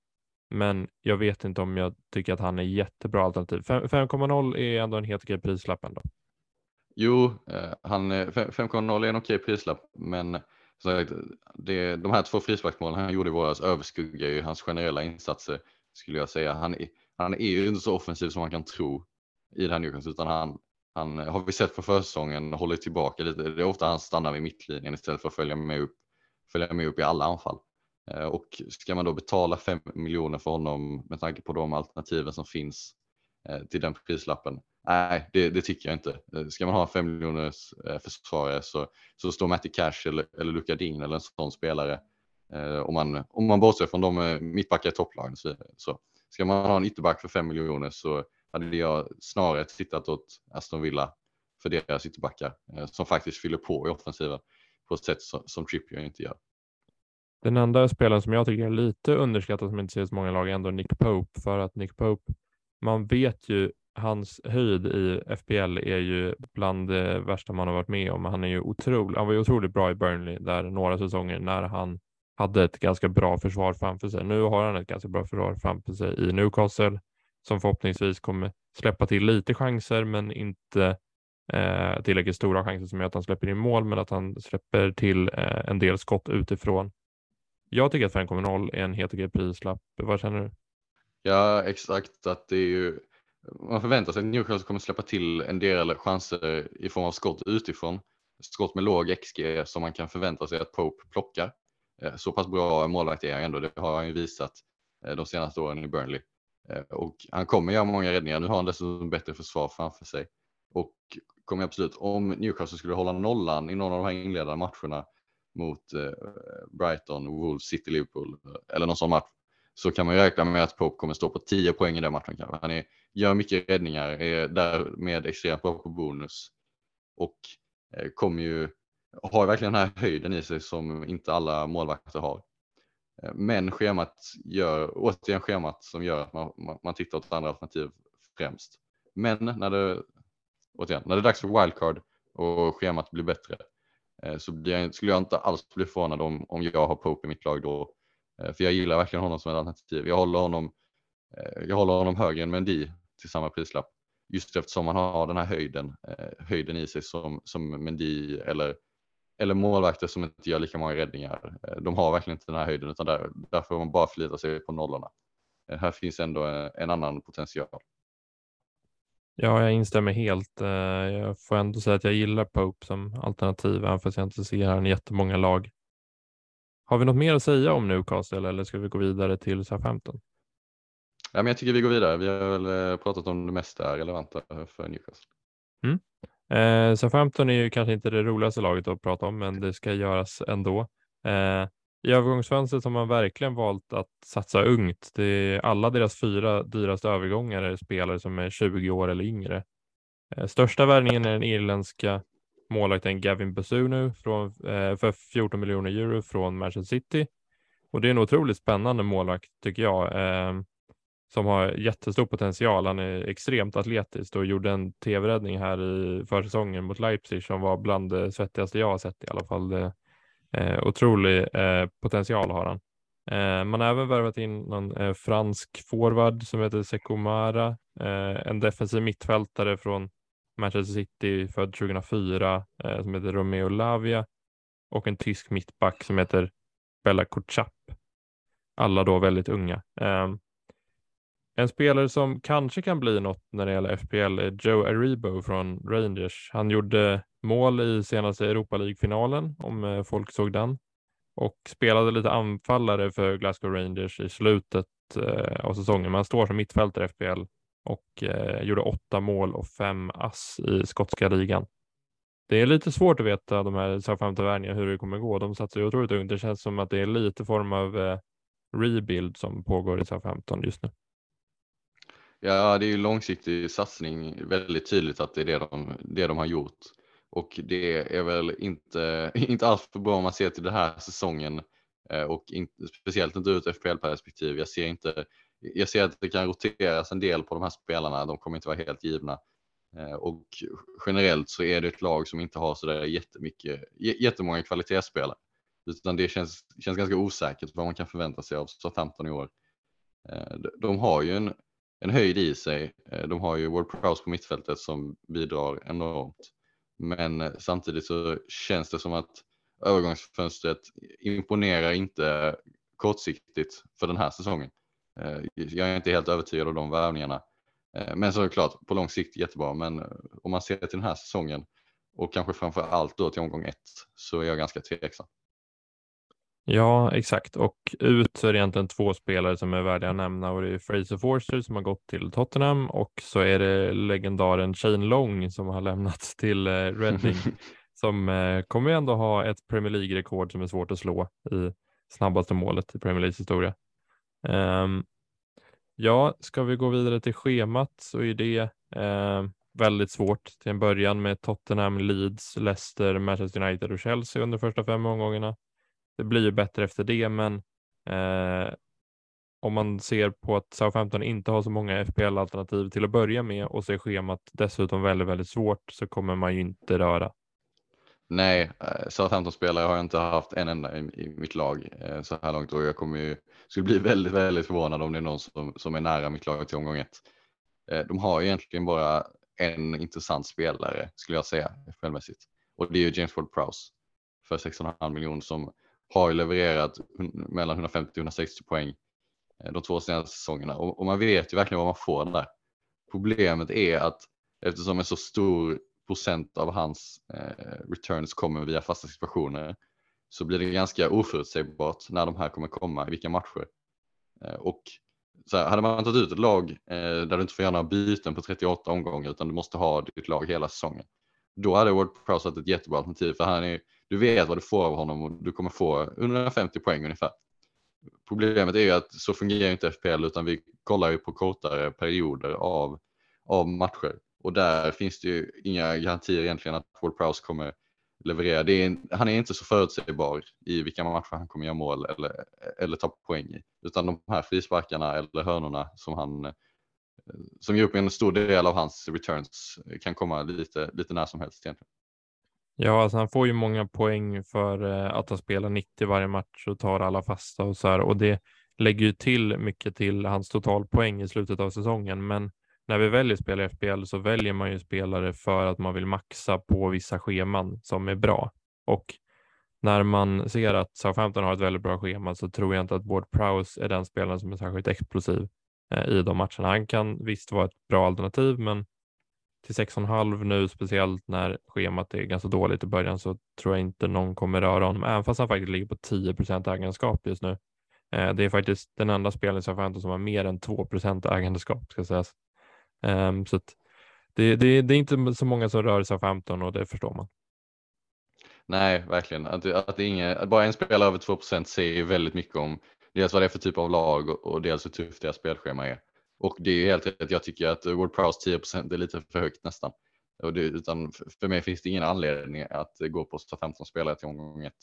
Men jag vet inte om jag tycker att han är jättebra alternativ. 5,0 är ändå en helt okej prislapp ändå. Jo, eh, han 5,0 är en okej prislapp, men sagt, det, de här två frisparksmålen han gjorde i våras överskuggar ju hans generella insatser skulle jag säga. Han, han är ju inte så offensiv som man kan tro i det här Newcastle utan han, han har vi sett på försäsongen håller tillbaka lite. Det är ofta han stannar vid mittlinjen istället för att följa med upp, följa med upp i alla anfall. Eh, och ska man då betala 5 miljoner för honom med tanke på de alternativen som finns eh, till den prislappen? Nej, det, det tycker jag inte. Eh, ska man ha 5 miljoners försvarare så, så står Matti Cash eller, eller Luka Dean eller en sån spelare. Om man, om man bortser från de mittbackar i topplagen så, så Ska man ha en ytterback för 5 miljoner så hade jag snarare tittat åt Aston Villa för deras ytterbackar eh, som faktiskt fyller på i offensiven. på ett sätt som, som Trippier inte gör. Den enda spelaren som jag tycker är lite underskattad som inte ser så många lag är ändå Nick Pope för att Nick Pope, man vet ju hans höjd i FPL är ju bland det värsta man har varit med om. Han är ju otrolig. Han var ju otroligt bra i Burnley där några säsonger när han hade ett ganska bra försvar framför sig. Nu har han ett ganska bra försvar framför sig i Newcastle som förhoppningsvis kommer släppa till lite chanser men inte eh, tillräckligt stora chanser som gör att han släpper in mål men att han släpper till eh, en del skott utifrån. Jag tycker att 5,0 är en helt okej prislapp. Vad känner du? Ja, exakt att det är ju man förväntar sig att Newcastle kommer släppa till en del chanser i form av skott utifrån. Skott med låg XG som man kan förvänta sig att Pope plockar. Eh, så pass bra målvakt är han ändå, det har han ju visat eh, de senaste åren i Burnley. Eh, och han kommer göra många räddningar, nu har han dessutom bättre försvar framför sig. Och kommer absolut, om Newcastle skulle hålla nollan i någon av de här inledande matcherna mot Brighton, Wolves, City, Liverpool eller någon sån match så kan man ju räkna med att Pope kommer stå på 10 poäng i den matchen kanske. Han är, gör mycket räddningar, är därmed extremt bra på bonus och kommer ju har verkligen den här höjden i sig som inte alla målvakter har. Eh, men schemat gör, återigen schemat som gör att man, man, man tittar åt andra alternativ främst. Men när det, återigen, när det är dags för wildcard och schemat blir bättre eh, så blir jag, skulle jag inte alls bli förvånad om, om jag har Pope i mitt lag då. Eh, för jag gillar verkligen honom som ett alternativ. Jag håller honom, jag håller honom högre än Mendy till samma prislapp. Just eftersom han har den här höjden, höjden i sig som, som Mendy eller eller målvakter som inte gör lika många räddningar. Eh, de har verkligen inte den här höjden utan där, där får man bara förlita sig på nollorna. Eh, här finns ändå en, en annan potential. Ja, jag instämmer helt. Eh, jag får ändå säga att jag gillar Pope som alternativ, även fast jag inte ser han i jättemånga lag. Har vi något mer att säga om Newcastle eller ska vi gå vidare till Southampton? Ja, men jag tycker vi går vidare. Vi har väl pratat om det mesta relevanta för Newcastle. Mm. Eh, Southampton är ju kanske inte det roligaste laget att prata om, men det ska göras ändå. Eh, I övergångsfönstret har man verkligen valt att satsa ungt. Det är alla deras fyra dyraste övergångar är spelare som är 20 år eller yngre. Eh, största värvningen är den irländska målvakten Gavin Basunu från, eh, för 14 miljoner euro från Manchester City. Och det är en otroligt spännande målvakt tycker jag. Eh, som har jättestor potential. Han är extremt atletisk och gjorde en tv-räddning här i försäsongen mot Leipzig som var bland det svettigaste jag har sett i alla fall. Eh, otrolig eh, potential har han. Eh, man har även värvat in någon eh, fransk forward som heter Sekomara, eh, en defensiv mittfältare från Manchester City född 2004 eh, som heter Romeo Lavia och en tysk mittback som heter Bella Kutschap. Alla då väldigt unga. Eh, en spelare som kanske kan bli något när det gäller FPL är Joe Aribo från Rangers. Han gjorde mål i senaste Europa League-finalen, om eh, folk såg den, och spelade lite anfallare för Glasgow Rangers i slutet eh, av säsongen. Men han står som mittfältare i FPL och eh, gjorde åtta mål och fem ass i skotska ligan. Det är lite svårt att veta de här Southampton-värvningarna hur det kommer gå. De satsar ju otroligt ungt. Det känns som att det är lite form av eh, rebuild som pågår i Southampton just nu. Ja, det är ju långsiktig satsning, väldigt tydligt att det är det de, det de har gjort. Och det är väl inte, (laughs) inte alls för bra om man ser till den här säsongen eh, och inte, speciellt inte ur ett FPL-perspektiv. Jag ser inte, jag ser att det kan roteras en del på de här spelarna, de kommer inte vara helt givna. Eh, och generellt så är det ett lag som inte har sådär jättemycket, jättemånga kvalitetsspelare. Utan det känns, känns ganska osäkert vad man kan förvänta sig av Southampton i år. Eh, de har ju en en höjd i sig. Eh, de har ju Ward Prowse på mittfältet som bidrar enormt. Men eh, samtidigt så känns det som att övergångsfönstret imponerar inte kortsiktigt för den här säsongen. Eh, jag är inte helt övertygad av de värvningarna. Men såklart på lång sikt jättebra. Men om man ser till den här säsongen och kanske framför allt då till omgång ett så är jag ganska tveksam. Ja, exakt. Och ut så är det egentligen två spelare som är värda att nämna och det är Fraser Forster som har gått till Tottenham och så är det legendaren Shane Long som har lämnat (laughs) till eh, Reading (laughs) som eh, kommer ändå ha ett Premier League-rekord som är svårt att slå i snabbaste målet i Premier Leagues historia. Um, ja, ska vi gå vidare till schemat så är det uh, väldigt svårt till en början med Tottenham, Leeds, Leicester, Manchester United och Chelsea under första fem omgångarna. Det blir ju bättre efter det, men eh, om man ser på att Southampton inte har så många FPL-alternativ till att börja med och ser schemat dessutom väldigt, väldigt svårt så kommer man ju inte röra. Nej, eh, Southampton-spelare har jag inte haft en enda i, i mitt lag eh, så här långt och jag kommer ju, skulle bli (laughs) väldigt, väldigt förvånad om det är någon som, som är nära mitt lag till omgång ett. Eh, de har egentligen bara en intressant spelare skulle jag säga FPL-mässigt och det är ju James Ward-Prowse för 16,5 miljoner som har ju levererat mellan 150 och 160 poäng eh, de två senaste säsongerna och, och man vet ju verkligen vad man får där. Problemet är att eftersom en så stor procent av hans eh, returns kommer via fasta situationer så blir det ganska oförutsägbart när de här kommer komma i vilka matcher. Eh, och så här, hade man tagit ut ett lag eh, där du inte får göra några byten på 38 omgångar utan du måste ha ditt lag hela säsongen. Då hade Ward Prowse varit ett jättebra alternativ för han är, du vet vad du får av honom och du kommer få 150 poäng ungefär. Problemet är ju att så fungerar inte FPL utan vi kollar ju på kortare perioder av, av matcher och där finns det ju inga garantier egentligen att Ward Prowse kommer leverera. Det är, han är inte så förutsägbar i vilka matcher han kommer göra mål eller, eller ta poäng i. Utan de här frisparkarna eller hörnorna som han som ger upp en stor del av hans returns kan komma lite, lite när som helst egentligen. Ja, alltså han får ju många poäng för eh, att han spelar 90 varje match och tar alla fasta och så här och det lägger ju till mycket till hans totalpoäng i slutet av säsongen. Men när vi väljer spelare i FBL så väljer man ju spelare för att man vill maxa på vissa scheman som är bra. Och när man ser att Southampton har ett väldigt bra schema så tror jag inte att Ward Prowse är den spelaren som är särskilt explosiv eh, i de matcherna. Han kan visst vara ett bra alternativ, men till 6,5 nu, speciellt när schemat är ganska dåligt i början, så tror jag inte någon kommer röra honom, även fast han faktiskt ligger på 10% ägandeskap just nu. Eh, det är faktiskt den enda spelaren i Southampton som har mer än 2% ägandeskap, ska sägas. Eh, så det, det, det, är inte så många som rör sig av 15 och det förstår man. Nej, verkligen. Att, att, det är inga, att bara en spelare över 2% säger väldigt mycket om dels vad det är för typ av lag och, och dels hur tufft deras spelschema är. Och det är helt rätt, jag tycker att Word Prowse 10% är lite för högt nästan. Och det, utan för mig finns det ingen anledning att gå på 15 spelare till omgång 1.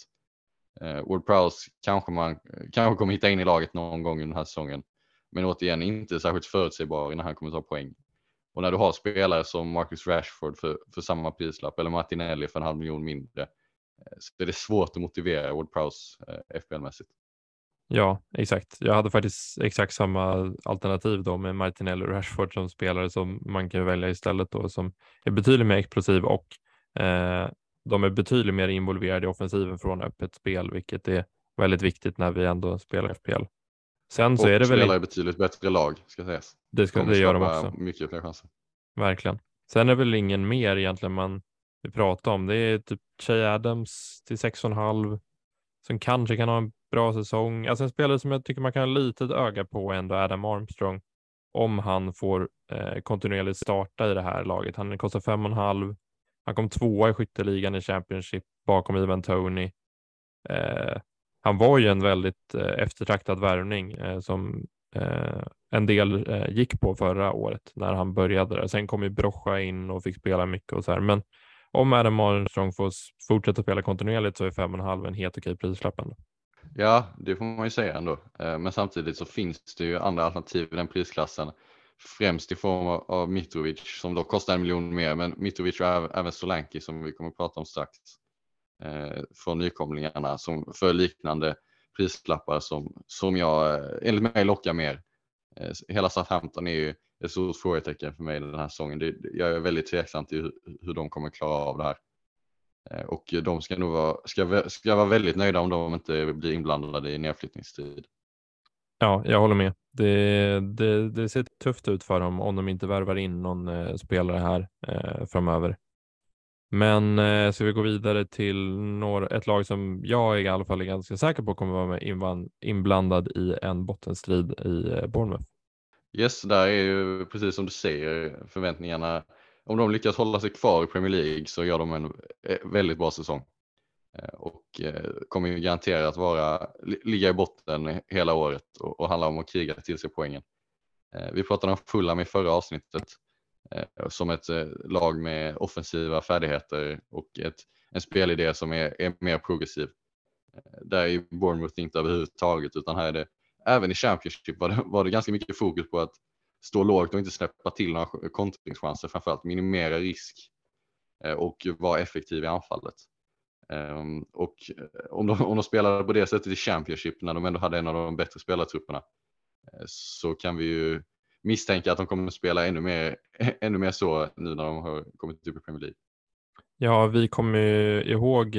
Eh, Word Prowse kanske man kanske kommer hitta in i laget någon gång under den här säsongen. Men återigen inte särskilt förutsägbar när han kommer ta poäng. Och när du har spelare som Marcus Rashford för, för samma prislapp eller Martinelli för en halv miljon mindre eh, så är det svårt att motivera Ward Prowse eh, FBL-mässigt. Ja, exakt. Jag hade faktiskt exakt samma alternativ då med Martinelli och Rashford som spelare som man kan välja istället då som är betydligt mer explosiv och eh, de är betydligt mer involverade i offensiven från öppet spel, vilket är väldigt viktigt när vi ändå spelar FPL. Sen så och är det väl... spelar betydligt bättre lag ska sägas. Det, ska, det gör de också. Mycket fler chanser. Verkligen. Sen är det väl ingen mer egentligen man vill prata om. Det är typ Shay Adams till 6,5 som kanske kan ha en bra säsong. Alltså en spelare som jag tycker man kan ha litet öga på ändå Adam Armstrong. Om han får eh, kontinuerligt starta i det här laget. Han kostar 5,5. Han kom tvåa i skytteligan i Championship bakom Ivan Tony. Eh, han var ju en väldigt eh, eftertraktad värvning eh, som eh, en del eh, gick på förra året när han började där. Sen kom ju Brocha in och fick spela mycket och så här. Men om Adam Armstrong får fortsätta spela kontinuerligt så är 5,5 en helt okej prislapp ändå. Ja, det får man ju säga ändå. Eh, men samtidigt så finns det ju andra alternativ i den prisklassen. Främst i form av Mitrovic som då kostar en miljon mer, men Mitrovic och även Solanki som vi kommer att prata om strax eh, från nykomlingarna som för liknande prislappar som, som jag eh, enligt mig lockar mer. Hela Southampton är ju ett stort frågetecken för mig den här säsongen. Jag är väldigt tveksam till hur de kommer klara av det här. Eh, och de ska nog vara, ska, ska vara väldigt nöjda om de inte blir inblandade i nedflyttningstid. Ja, jag håller med. Det, det, det, ser tufft ut för dem om de inte värvar in någon eh, spelare här eh, framöver. Men eh, ska vi gå vidare till några, ett lag som jag i alla fall är ganska säker på kommer vara med inblandad i en bottenstrid i eh, Bournemouth. Yes, där är ju precis som du säger förväntningarna. Om de lyckas hålla sig kvar i Premier League så gör de en eh, väldigt bra säsong eh, och eh, kommer ju garanterat vara, ligga i botten hela året och, och handla om att kriga till sig poängen. Vi pratade om Fulham i förra avsnittet som ett lag med offensiva färdigheter och ett, en spelidé som är, är mer progressiv. Där är Bournemouth inte överhuvudtaget utan här är det även i Championship var det, var det ganska mycket fokus på att stå lågt och inte släppa till några kontringschanser, framförallt minimera risk eh, och vara effektiv i anfallet. Ehm, och eh, om de, om de spelade på det sättet i Championship när de ändå hade en av de bättre spelartrupperna eh, så kan vi ju misstänka att de kommer att spela ännu mer, (laughs) ännu mer så nu när de har kommit upp i Premier League. Ja, vi kommer ihåg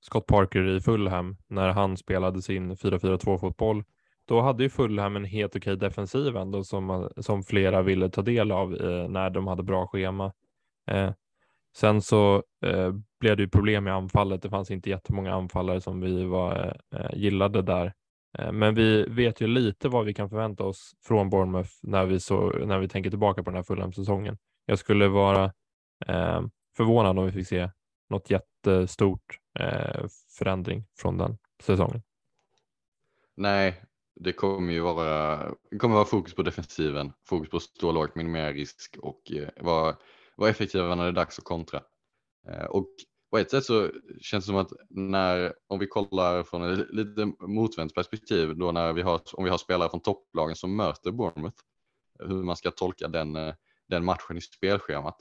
Scott Parker i Fulham när han spelade sin 4-4-2 fotboll. Då hade ju Fulham en helt okej defensiv ändå som, som flera ville ta del av eh, när de hade bra schema. Eh, Sen så eh, blev det ju problem i anfallet. Det fanns inte jättemånga anfallare som vi var, eh, gillade där. Eh, men vi vet ju lite vad vi kan förvänta oss från Bournemouth när vi, så, när vi tänker tillbaka på den här Fulham-säsongen. Jag skulle vara eh, förvånad om vi fick se något jättestort eh, förändring från den säsongen. Nej, det kommer ju vara, det kommer vara fokus på defensiven, fokus på att stå lågt, minimera risk och eh, vara vara effektiva när det är dags att kontra. Eh, och på ett sätt så känns det som att när, om vi kollar från ett lite motvänt perspektiv, då när vi har, om vi har spelare från topplagen som möter Bournemouth, hur man ska tolka den, eh, den matchen i spelschemat,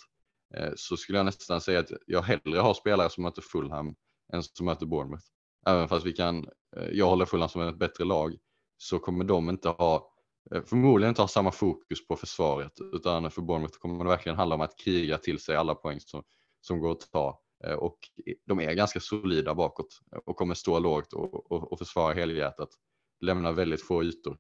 eh, så skulle jag nästan säga att jag hellre har spelare som möter Fulham än som möter Bournemouth. Även fast vi kan, eh, jag håller Fulham som ett bättre lag, så kommer de inte ha eh, förmodligen inte ha samma fokus på försvaret utan för Bournemouth kommer det verkligen handla om att kriga till sig alla poäng som, som går att ta eh, och de är ganska solida bakåt och kommer stå lågt och, och, och försvara helhjärtat. Lämna väldigt få ytor.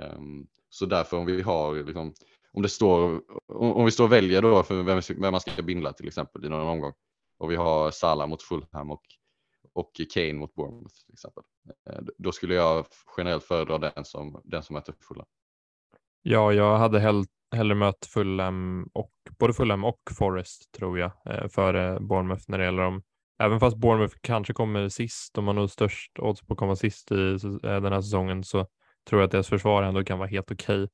Ehm, så därför om vi har liksom, om det står, om, vi står och väljer då för vem, vem man ska bindla till exempel i någon omgång och vi har Salah mot Fulham och och Kane mot Bournemouth till exempel. Eh, då skulle jag generellt föredra den som, den som möter Fulham. Ja, jag hade hell, hellre mött Fulham och både Fulham och Forest tror jag eh, före Bournemouth när det gäller dem. Även fast Bournemouth kanske kommer sist, de har nog störst odds på att komma sist i eh, den här säsongen så tror jag att deras försvar ändå kan vara helt okej. Okay.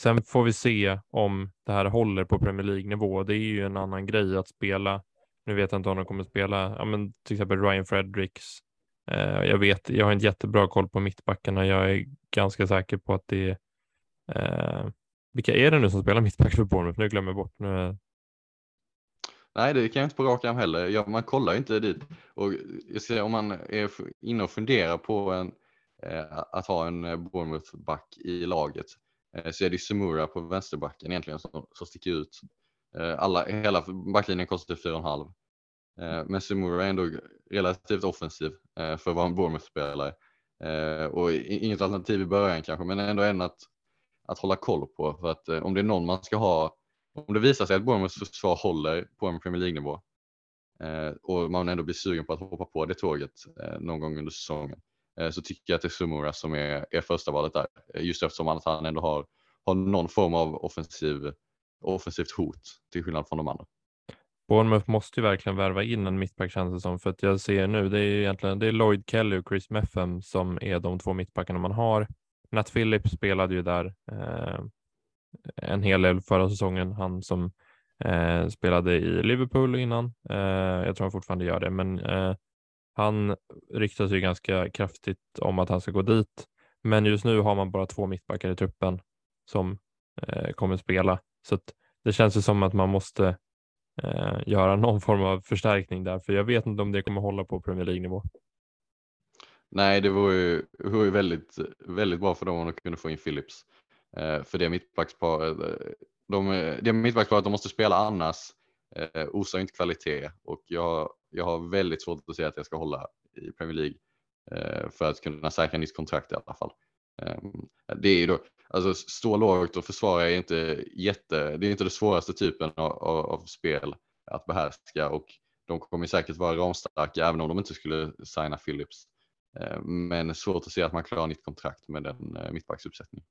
Sen får vi se om det här håller på Premier League nivå. Det är ju en annan grej att spela nu vet jag inte om de kommer spela, ja, men till exempel Ryan Fredericks. Eh, jag vet, jag har inte jättebra koll på mittbackarna. Jag är ganska säker på att det är eh, vilka är det nu som spelar mittback för Bournemouth? Nu glömmer jag bort. Nu Nej, det kan jag inte på rak arm heller. Ja, man kollar ju inte dit. Och jag ser, om man är inne och funderar på en, eh, att ha en eh, Bournemouth-back i laget eh, så är det Semura på vänsterbacken egentligen som, som sticker ut. Eh, alla, hela backlinjen kostar typ 4,5. Eh, men Simura är ändå relativt offensiv eh, för att vara en Bournemouth-spelare. Och inget alternativ i början kanske, men ändå en att, att hålla koll på. För att om det är någon man ska ha, om det visar sig att Bournemouths försvar håller på en Premier League-nivå och man ändå blir sugen på att hoppa på det tåget någon gång under säsongen så tycker jag att det är Sumura som är, är första valet där. Just eftersom att han ändå har, har någon form av offensiv offensivt hot till skillnad från de andra. Bournemouth måste ju verkligen värva in en mittback känns det som för att jag ser nu det är ju egentligen det är Lloyd Kelly och Chris Meffem som är de två mittbackarna man har. Nat Phillips spelade ju där eh, en hel del förra säsongen. Han som eh, spelade i Liverpool innan. Eh, jag tror han fortfarande gör det, men eh, han ryktas ju ganska kraftigt om att han ska gå dit. Men just nu har man bara två mittbackar i truppen som eh, kommer spela så det känns ju som att man måste eh, göra (laughs) någon form av förstärkning där, för jag vet inte om det kommer hålla på Premier League-nivå. Nej, det vore ju, det vore ju väldigt, väldigt bra för dem om de kunde få in Phillips. Eh, för det mittbacksparet, eh, de, det mittbacksparet de måste spela annars eh, osar inte kvalitet och jag, jag har väldigt svårt att se att jag ska hålla i Premier League eh, för att kunna säkra nytt kontrakt i alla fall. Eh, det är ju då, Alltså stå lågt och försvara är inte jätte, det är inte den svåraste typen av, av, av, spel att behärska och de kommer säkert vara ramstarka även om de inte skulle signa Philips. Eh, men svårt att se att man klarar nytt kontrakt med den eh, mittbacksuppsättningen.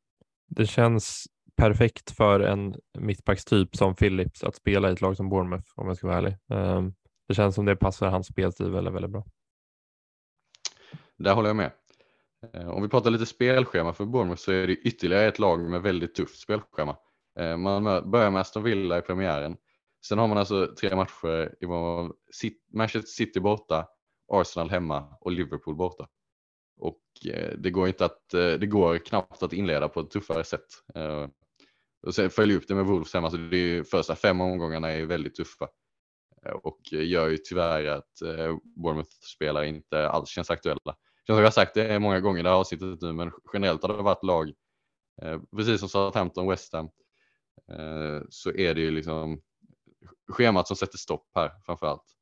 Det känns perfekt för en mittbackstyp som Philips att spela i ett lag som Bournemouth om jag ska vara ärlig. Ehm, det känns som det passar hans spelstil väldigt, väldigt bra. Där håller jag med. Eh, om vi pratar lite spelschema för Bournemouth så är det ytterligare ett lag med väldigt tufft spelschema. Eh, man börjar med Aston Villa i premiären. Sen har man alltså tre matcher i Manchester City borta, Arsenal hemma och Liverpool borta. Och eh, det går inte att, det går knappt att inleda på ett tuffare sätt. Och sen följa upp det med Wolves hemma, så det är första fem omgångarna är väldigt tuffa. Och gör ju tyvärr att Bournemouth-spelare inte alls känns aktuella. Jag har sagt det många gånger i det här avsnittet nu, men generellt har det varit lag, eh, precis som Southampton, West Ham, Eh, så är det ju liksom schemat som sätter stopp här framför allt.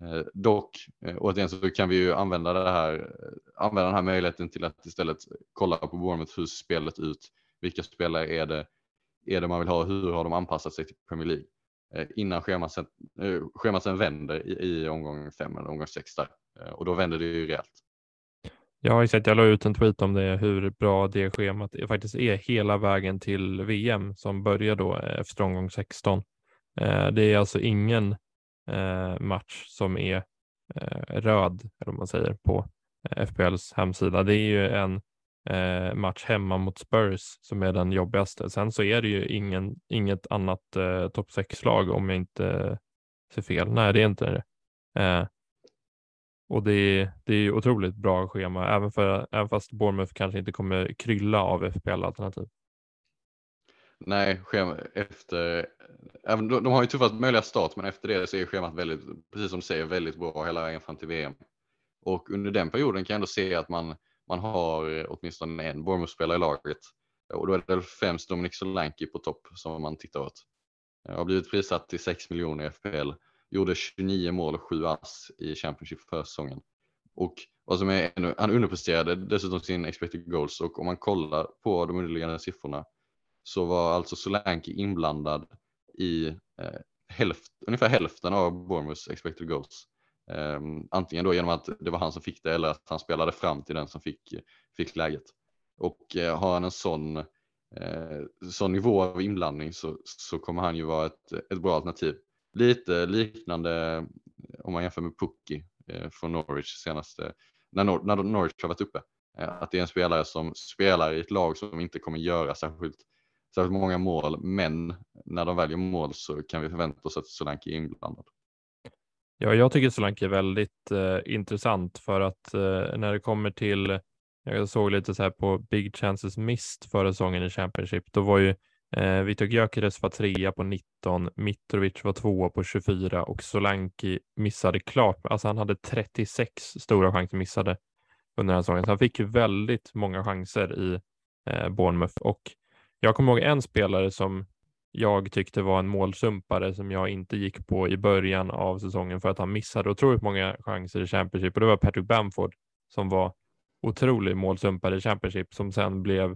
Eh, dock, eh, återigen så kan vi ju använda, det här, eh, använda den här möjligheten till att istället kolla på Bournemouth, hur spelet ut? Vilka spelare är det, är det man vill ha? Hur har de anpassat sig till Premier League? Eh, innan schemat sen, schemat sen vänder i, i omgång fem eller omgång sex där. Och då vänder det ju rejält. Ja, exakt. Jag la ut en tweet om det, hur bra det schemat faktiskt är hela vägen till VM som börjar då eh, efter omgång 16. Eh, det är alltså ingen eh, match som är röd, eller vad man säger, på FPLs hemsida. Det är ju en match hemma mot Spurs som är den jobbigaste. Sen så är det ju ingen, inget annat topp 6-lag om jag inte ser fel. Nej, det är inte det. Och det är, det är otroligt bra schema, även, för, även fast Bournemouth kanske inte kommer krylla av FPL-alternativ. Nej, schema efter, även, de, de har ju tuffast möjliga start, men efter det så är schemat väldigt, precis som du säger, väldigt bra hela vägen fram till VM. Och under den perioden kan jag ändå se att man, man har åtminstone en Bournemouth-spelare i laget. Och då är det främst Dominic Solanke på topp som man tittar åt. Jag har blivit prissatt till 6 miljoner i FPL gjorde 29 mål och 7 ass i Championship för säsongen. Och vad som är ännu, han underpresterade dessutom sin expected goals och om man kollar på de underliggande siffrorna så var alltså Solanke inblandad i eh, hälft, ungefär hälften av Bournemouths expected goals. Eh, antingen då genom att det var han som fick det eller att han spelade fram till den som fick, fick läget. Och eh, har han en sån, eh, sån nivå av inblandning så, så kommer han ju vara ett, ett bra alternativ lite liknande om man jämför med Pukki eh, från Norwich senaste, när, Nor när Norwich har varit uppe. Eh, att det är en spelare som spelar i ett lag som inte kommer göra särskilt, särskilt många mål, men när de väljer mål så kan vi förvänta oss att Solanke är inblandad. Ja, jag tycker Solanke är väldigt eh, intressant för att eh, när det kommer till, jag såg lite så här på Big Chances Mist förra säsongen i Championship, då var ju Eh, Vitor Gyökeres var trea på 19, Mitrovic var tvåa på 24 och Solanki missade klart. Alltså han hade 36 stora chanser missade under den här säsongen. Så han fick ju väldigt många chanser i eh, Bournemouth och jag kommer ihåg en spelare som jag tyckte var en målsumpare som jag inte gick på i början av säsongen för att han missade otroligt många chanser i Championship och det var Patrick Bamford som var otrolig målsumpare i Championship som sen blev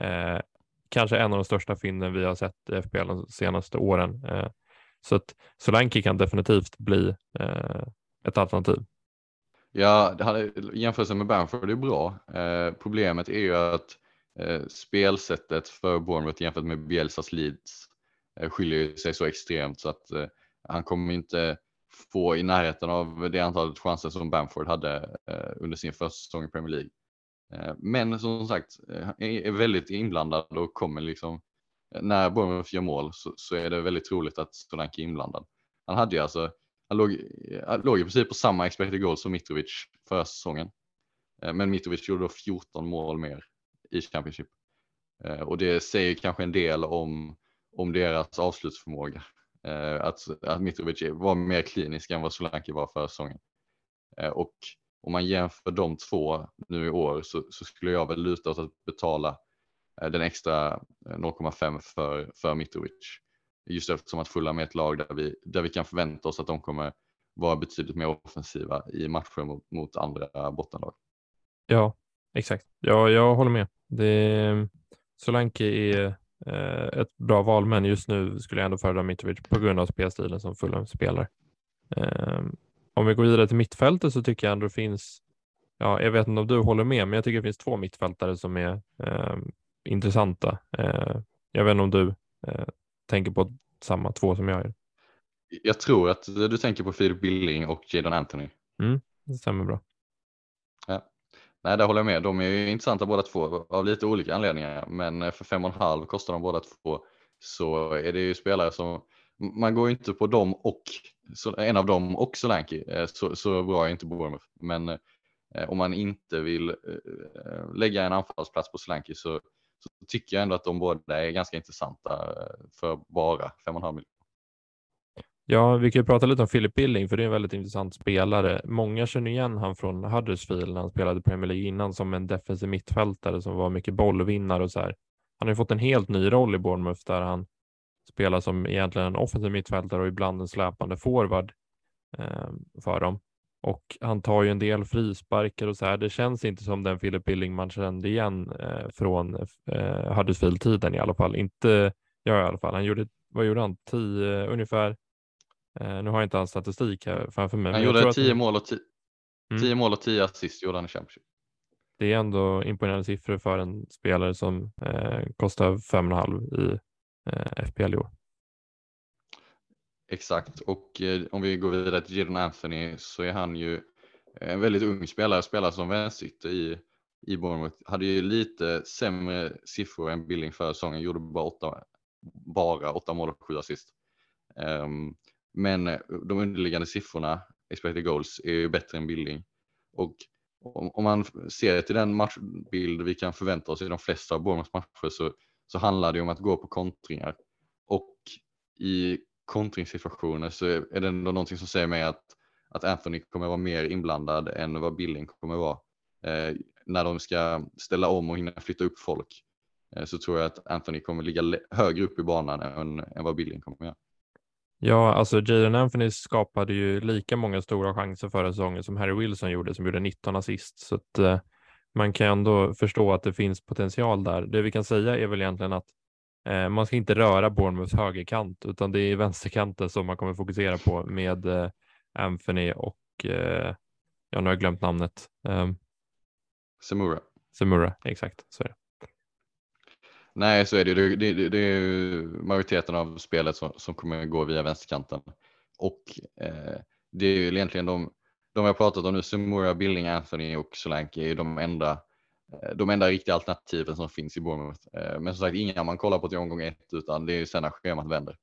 eh, kanske en av de största fynden vi har sett i FPL de senaste åren. Eh, så att Solanke kan definitivt bli eh, ett alternativ. Ja, det hade, jämförelsen med Bamford är bra. Eh, problemet är ju att spelsättet för Bournemouth jämfört med Bielsas Leeds skiljer sig så extremt så att han kommer inte få i närheten av det antalet chanser som Bamford hade under sin första säsong i Premier League. Eh, men som sagt eh, är väldigt inblandad och kommer liksom eh, när Bournemouth gör mål så, så, är det väldigt troligt att Solanke är inblandad. Han hade ju alltså, han låg, han låg i princip på samma expected goal som Mitrovic förra säsongen. Men Mitrovic gjorde då 14 mål mer i Championship. Och det säger kanske en del om, om deras avslutsförmåga. Att, att Mitrovic var mer klinisk än vad Solanke var förra säsongen. Och om man jämför de två nu i år så, så skulle jag väl luta åt att betala eh, den extra eh, 0,5 för, för Mitrovic. Just eftersom att fulla med ett lag där vi, där vi kan förvänta oss att de kommer vara betydligt mer offensiva i matcher mot, mot andra bottenlag. Ja, exakt. Ja, jag håller med. Det, Solanke är eh, ett bra val, men just nu skulle jag ändå föredra Mitrovic på grund av spelstilen som Fulham spelar. Eh, om vi går vidare till mittfältet så tycker jag ändå det finns, ja, jag vet inte om du håller med, men jag tycker det finns två mittfältare som är eh, intressanta. Eh, jag vet inte om du eh, tänker på samma två som jag gör. Jag tror att du tänker på Filip Billing och Jadon Anthony. Mm, det stämmer bra. Ja. Nej, där håller jag med. De är ju intressanta båda två av lite olika anledningar, men för fem och en halv kostar de båda två så är det ju spelare som man går ju inte på dem och så, en av dem och Solanke. Eh, så, så bra är inte Bournemouth. Men eh, om man inte vill eh, lägga en anfallsplats på Solanke så, så tycker jag ändå att de båda är ganska intressanta eh, för bara 5,5 miljoner. Ja, vi kan ju prata lite om Philip Billing, för det är en väldigt intressant spelare. Många känner igen han från Huddersfield när han spelade Premier League innan som en defensiv mittfältare som var mycket bollvinnare och så här. Han har ju fått en helt ny roll i Bournemouth där han spelar som egentligen en offensiv mittfältare och ibland en släpande forward eh, för dem. Och han tar ju en del frisparkar och så här. Det känns inte som den Philip Billing man kände igen eh, från eh, Huddersfield-tiden i alla fall. Inte jag i alla fall. Han gjorde, vad gjorde han? Tio ungefär Eh, nu har jag inte hans statistik här framför mig. Han gjorde 10 mål, och 10 mm. mål och 10 assist gjorde han i Championship. Det är ändå imponerande siffror för en spelare som eh, kostar 5,5 i Eh, FPL i år. Exakt, och eh, om vi går vidare till Jadon Anthony så är han ju eh, en väldigt ung spelare, spelar som vänsterytter i, i Bournemouth. Hade ju lite sämre siffror än Billing förra säsongen, gjorde bara åtta, bara åtta mål och sju assist. Um, men eh, de underliggande siffrorna, expected goals, är ju bättre än Billing. Och om, om man ser till den matchbild vi kan förvänta oss i de flesta av Bournemouths matcher så, så handlar det om att gå på kontringar. Och i kontringssituationer så är det ändå någonting som säger mig att, att Anthony kommer vara mer inblandad än vad Billing kommer vara. Eh, när de ska ställa om och hinna flytta upp folk eh, så tror jag att Anthony kommer ligga högre upp i banan än, än vad Billing kommer göra. Ja, alltså Jaden Anthony skapade ju lika många stora chanser förra säsongen som Harry Wilson gjorde, som gjorde 19 assist. Så att, eh, man kan ändå förstå att det finns potential där. Det vi kan säga är väl egentligen att eh, man ska inte röra Bournemouths högerkant, utan det är vänsterkanten som man kommer fokusera på med eh, Anthony och, eh, ja nu har jag glömt namnet. Um, Semura. Semura, exakt så är det. Nej, så är det. Det, det, det är majoriteten av spelet som, som kommer gå via vänsterkanten. Och eh, det är ju egentligen de, de jag pratat om nu, Sumura, Billing, Anthony och Solanke är ju de enda, eh, de enda riktiga alternativen som finns i Bournemouth. Eh, men som sagt, inga man kollar på till omgång ett, utan det är ju sen när schemat vänder.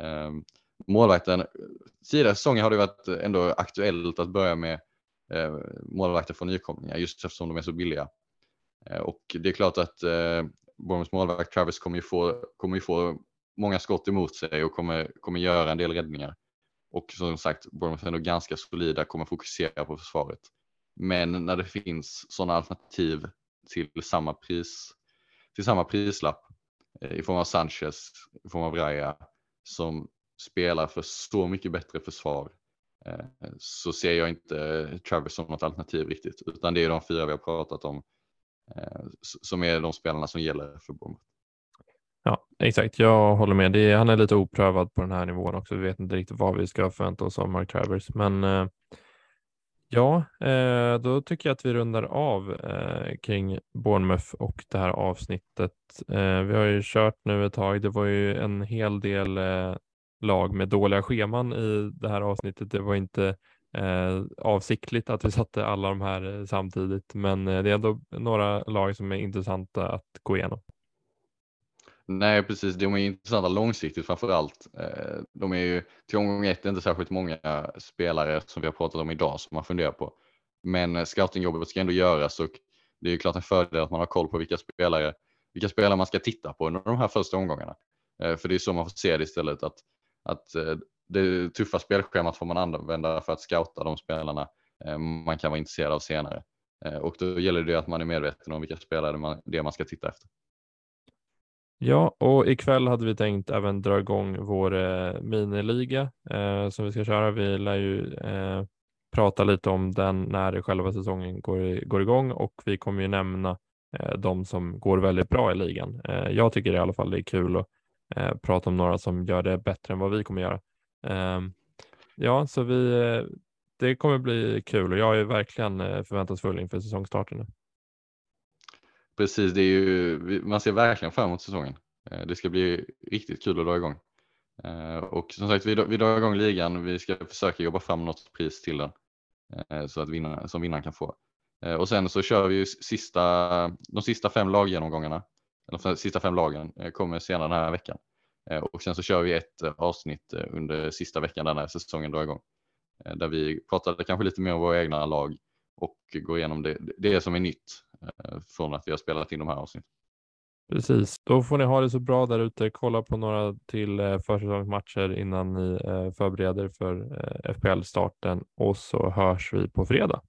Ehm, målvakten, tidigare säsonger har det varit ändå aktuellt att börja med eh, målvakter från nykomlingar just eftersom de är så billiga. Och det är klart att Bournemouths målvakt Travis kommer ju, få, kommer ju få många skott emot sig och kommer, kommer göra en del räddningar. Och som sagt, Bournemouth är ändå ganska solida, kommer fokusera på försvaret. Men när det finns sådana alternativ till samma pris, till samma prislapp eh, i form av Sanchez, i form av Raya, som spelar för så mycket bättre försvar eh, så ser jag inte Travis som något alternativ riktigt, utan det är de fyra vi har pratat om eh, som är de spelarna som gäller för Bournemouth. Ja, exakt. Jag håller med. Det är, han är lite oprövad på den här nivån också. Vi vet inte riktigt vad vi ska förvänta oss av Mark Travers, men eh, ja, eh, då tycker jag att vi rundar av eh, kring Bournemouth och det här avsnittet. Eh, vi har ju kört nu ett tag. Det var ju en hel del eh, lag med dåliga scheman i det här avsnittet. Det var inte eh, avsiktligt att vi satte alla de här samtidigt, men det är ändå några lag som är intressanta att gå igenom. Nej, precis. De är intressanta långsiktigt framför allt. Eh, de är ju till omgång ett inte särskilt många spelare som vi har pratat om idag som man funderar på. Men eh, scoutingjobbet ska ändå göras och det är ju klart en fördel att man har koll på vilka spelare, vilka spelare man ska titta på under de här första omgångarna. Eh, för det är så man får se det istället att, att det tuffa spelschemat får man använda för att scouta de spelarna man kan vara intresserad av senare. Och då gäller det att man är medveten om vilka spelare man, det man ska titta efter. Ja, och ikväll hade vi tänkt även dra igång vår eh, miniliga eh, som vi ska köra. Vi lär ju eh, prata lite om den när själva säsongen går, går igång och vi kommer ju nämna eh, de som går väldigt bra i ligan. Eh, jag tycker i alla fall det är kul att eh, prata om några som gör det bättre än vad vi kommer göra. Ehm, ja, så vi, eh, det kommer bli kul och jag är verkligen eh, förväntansfull inför säsongstarten. Precis, det är ju, man ser verkligen fram emot säsongen. Eh, det ska bli riktigt kul att dra igång. Eh, och som sagt, vi, vi drar igång ligan. Vi ska försöka jobba fram något pris till den eh, så att vinnaren, som vinnaren kan få. Och sen så kör vi sista, de sista fem laggenomgångarna, de sista fem lagen kommer senare den här veckan. Och sen så kör vi ett avsnitt under sista veckan där när säsongen drar igång. Där vi pratar kanske lite mer om våra egna lag och går igenom det, det som är nytt Eh, från att vi har spelat in de här avsnitten. Precis, då får ni ha det så bra där ute. Kolla på några till eh, försäsongsmatcher innan ni eh, förbereder för FPL-starten och så hörs vi på fredag.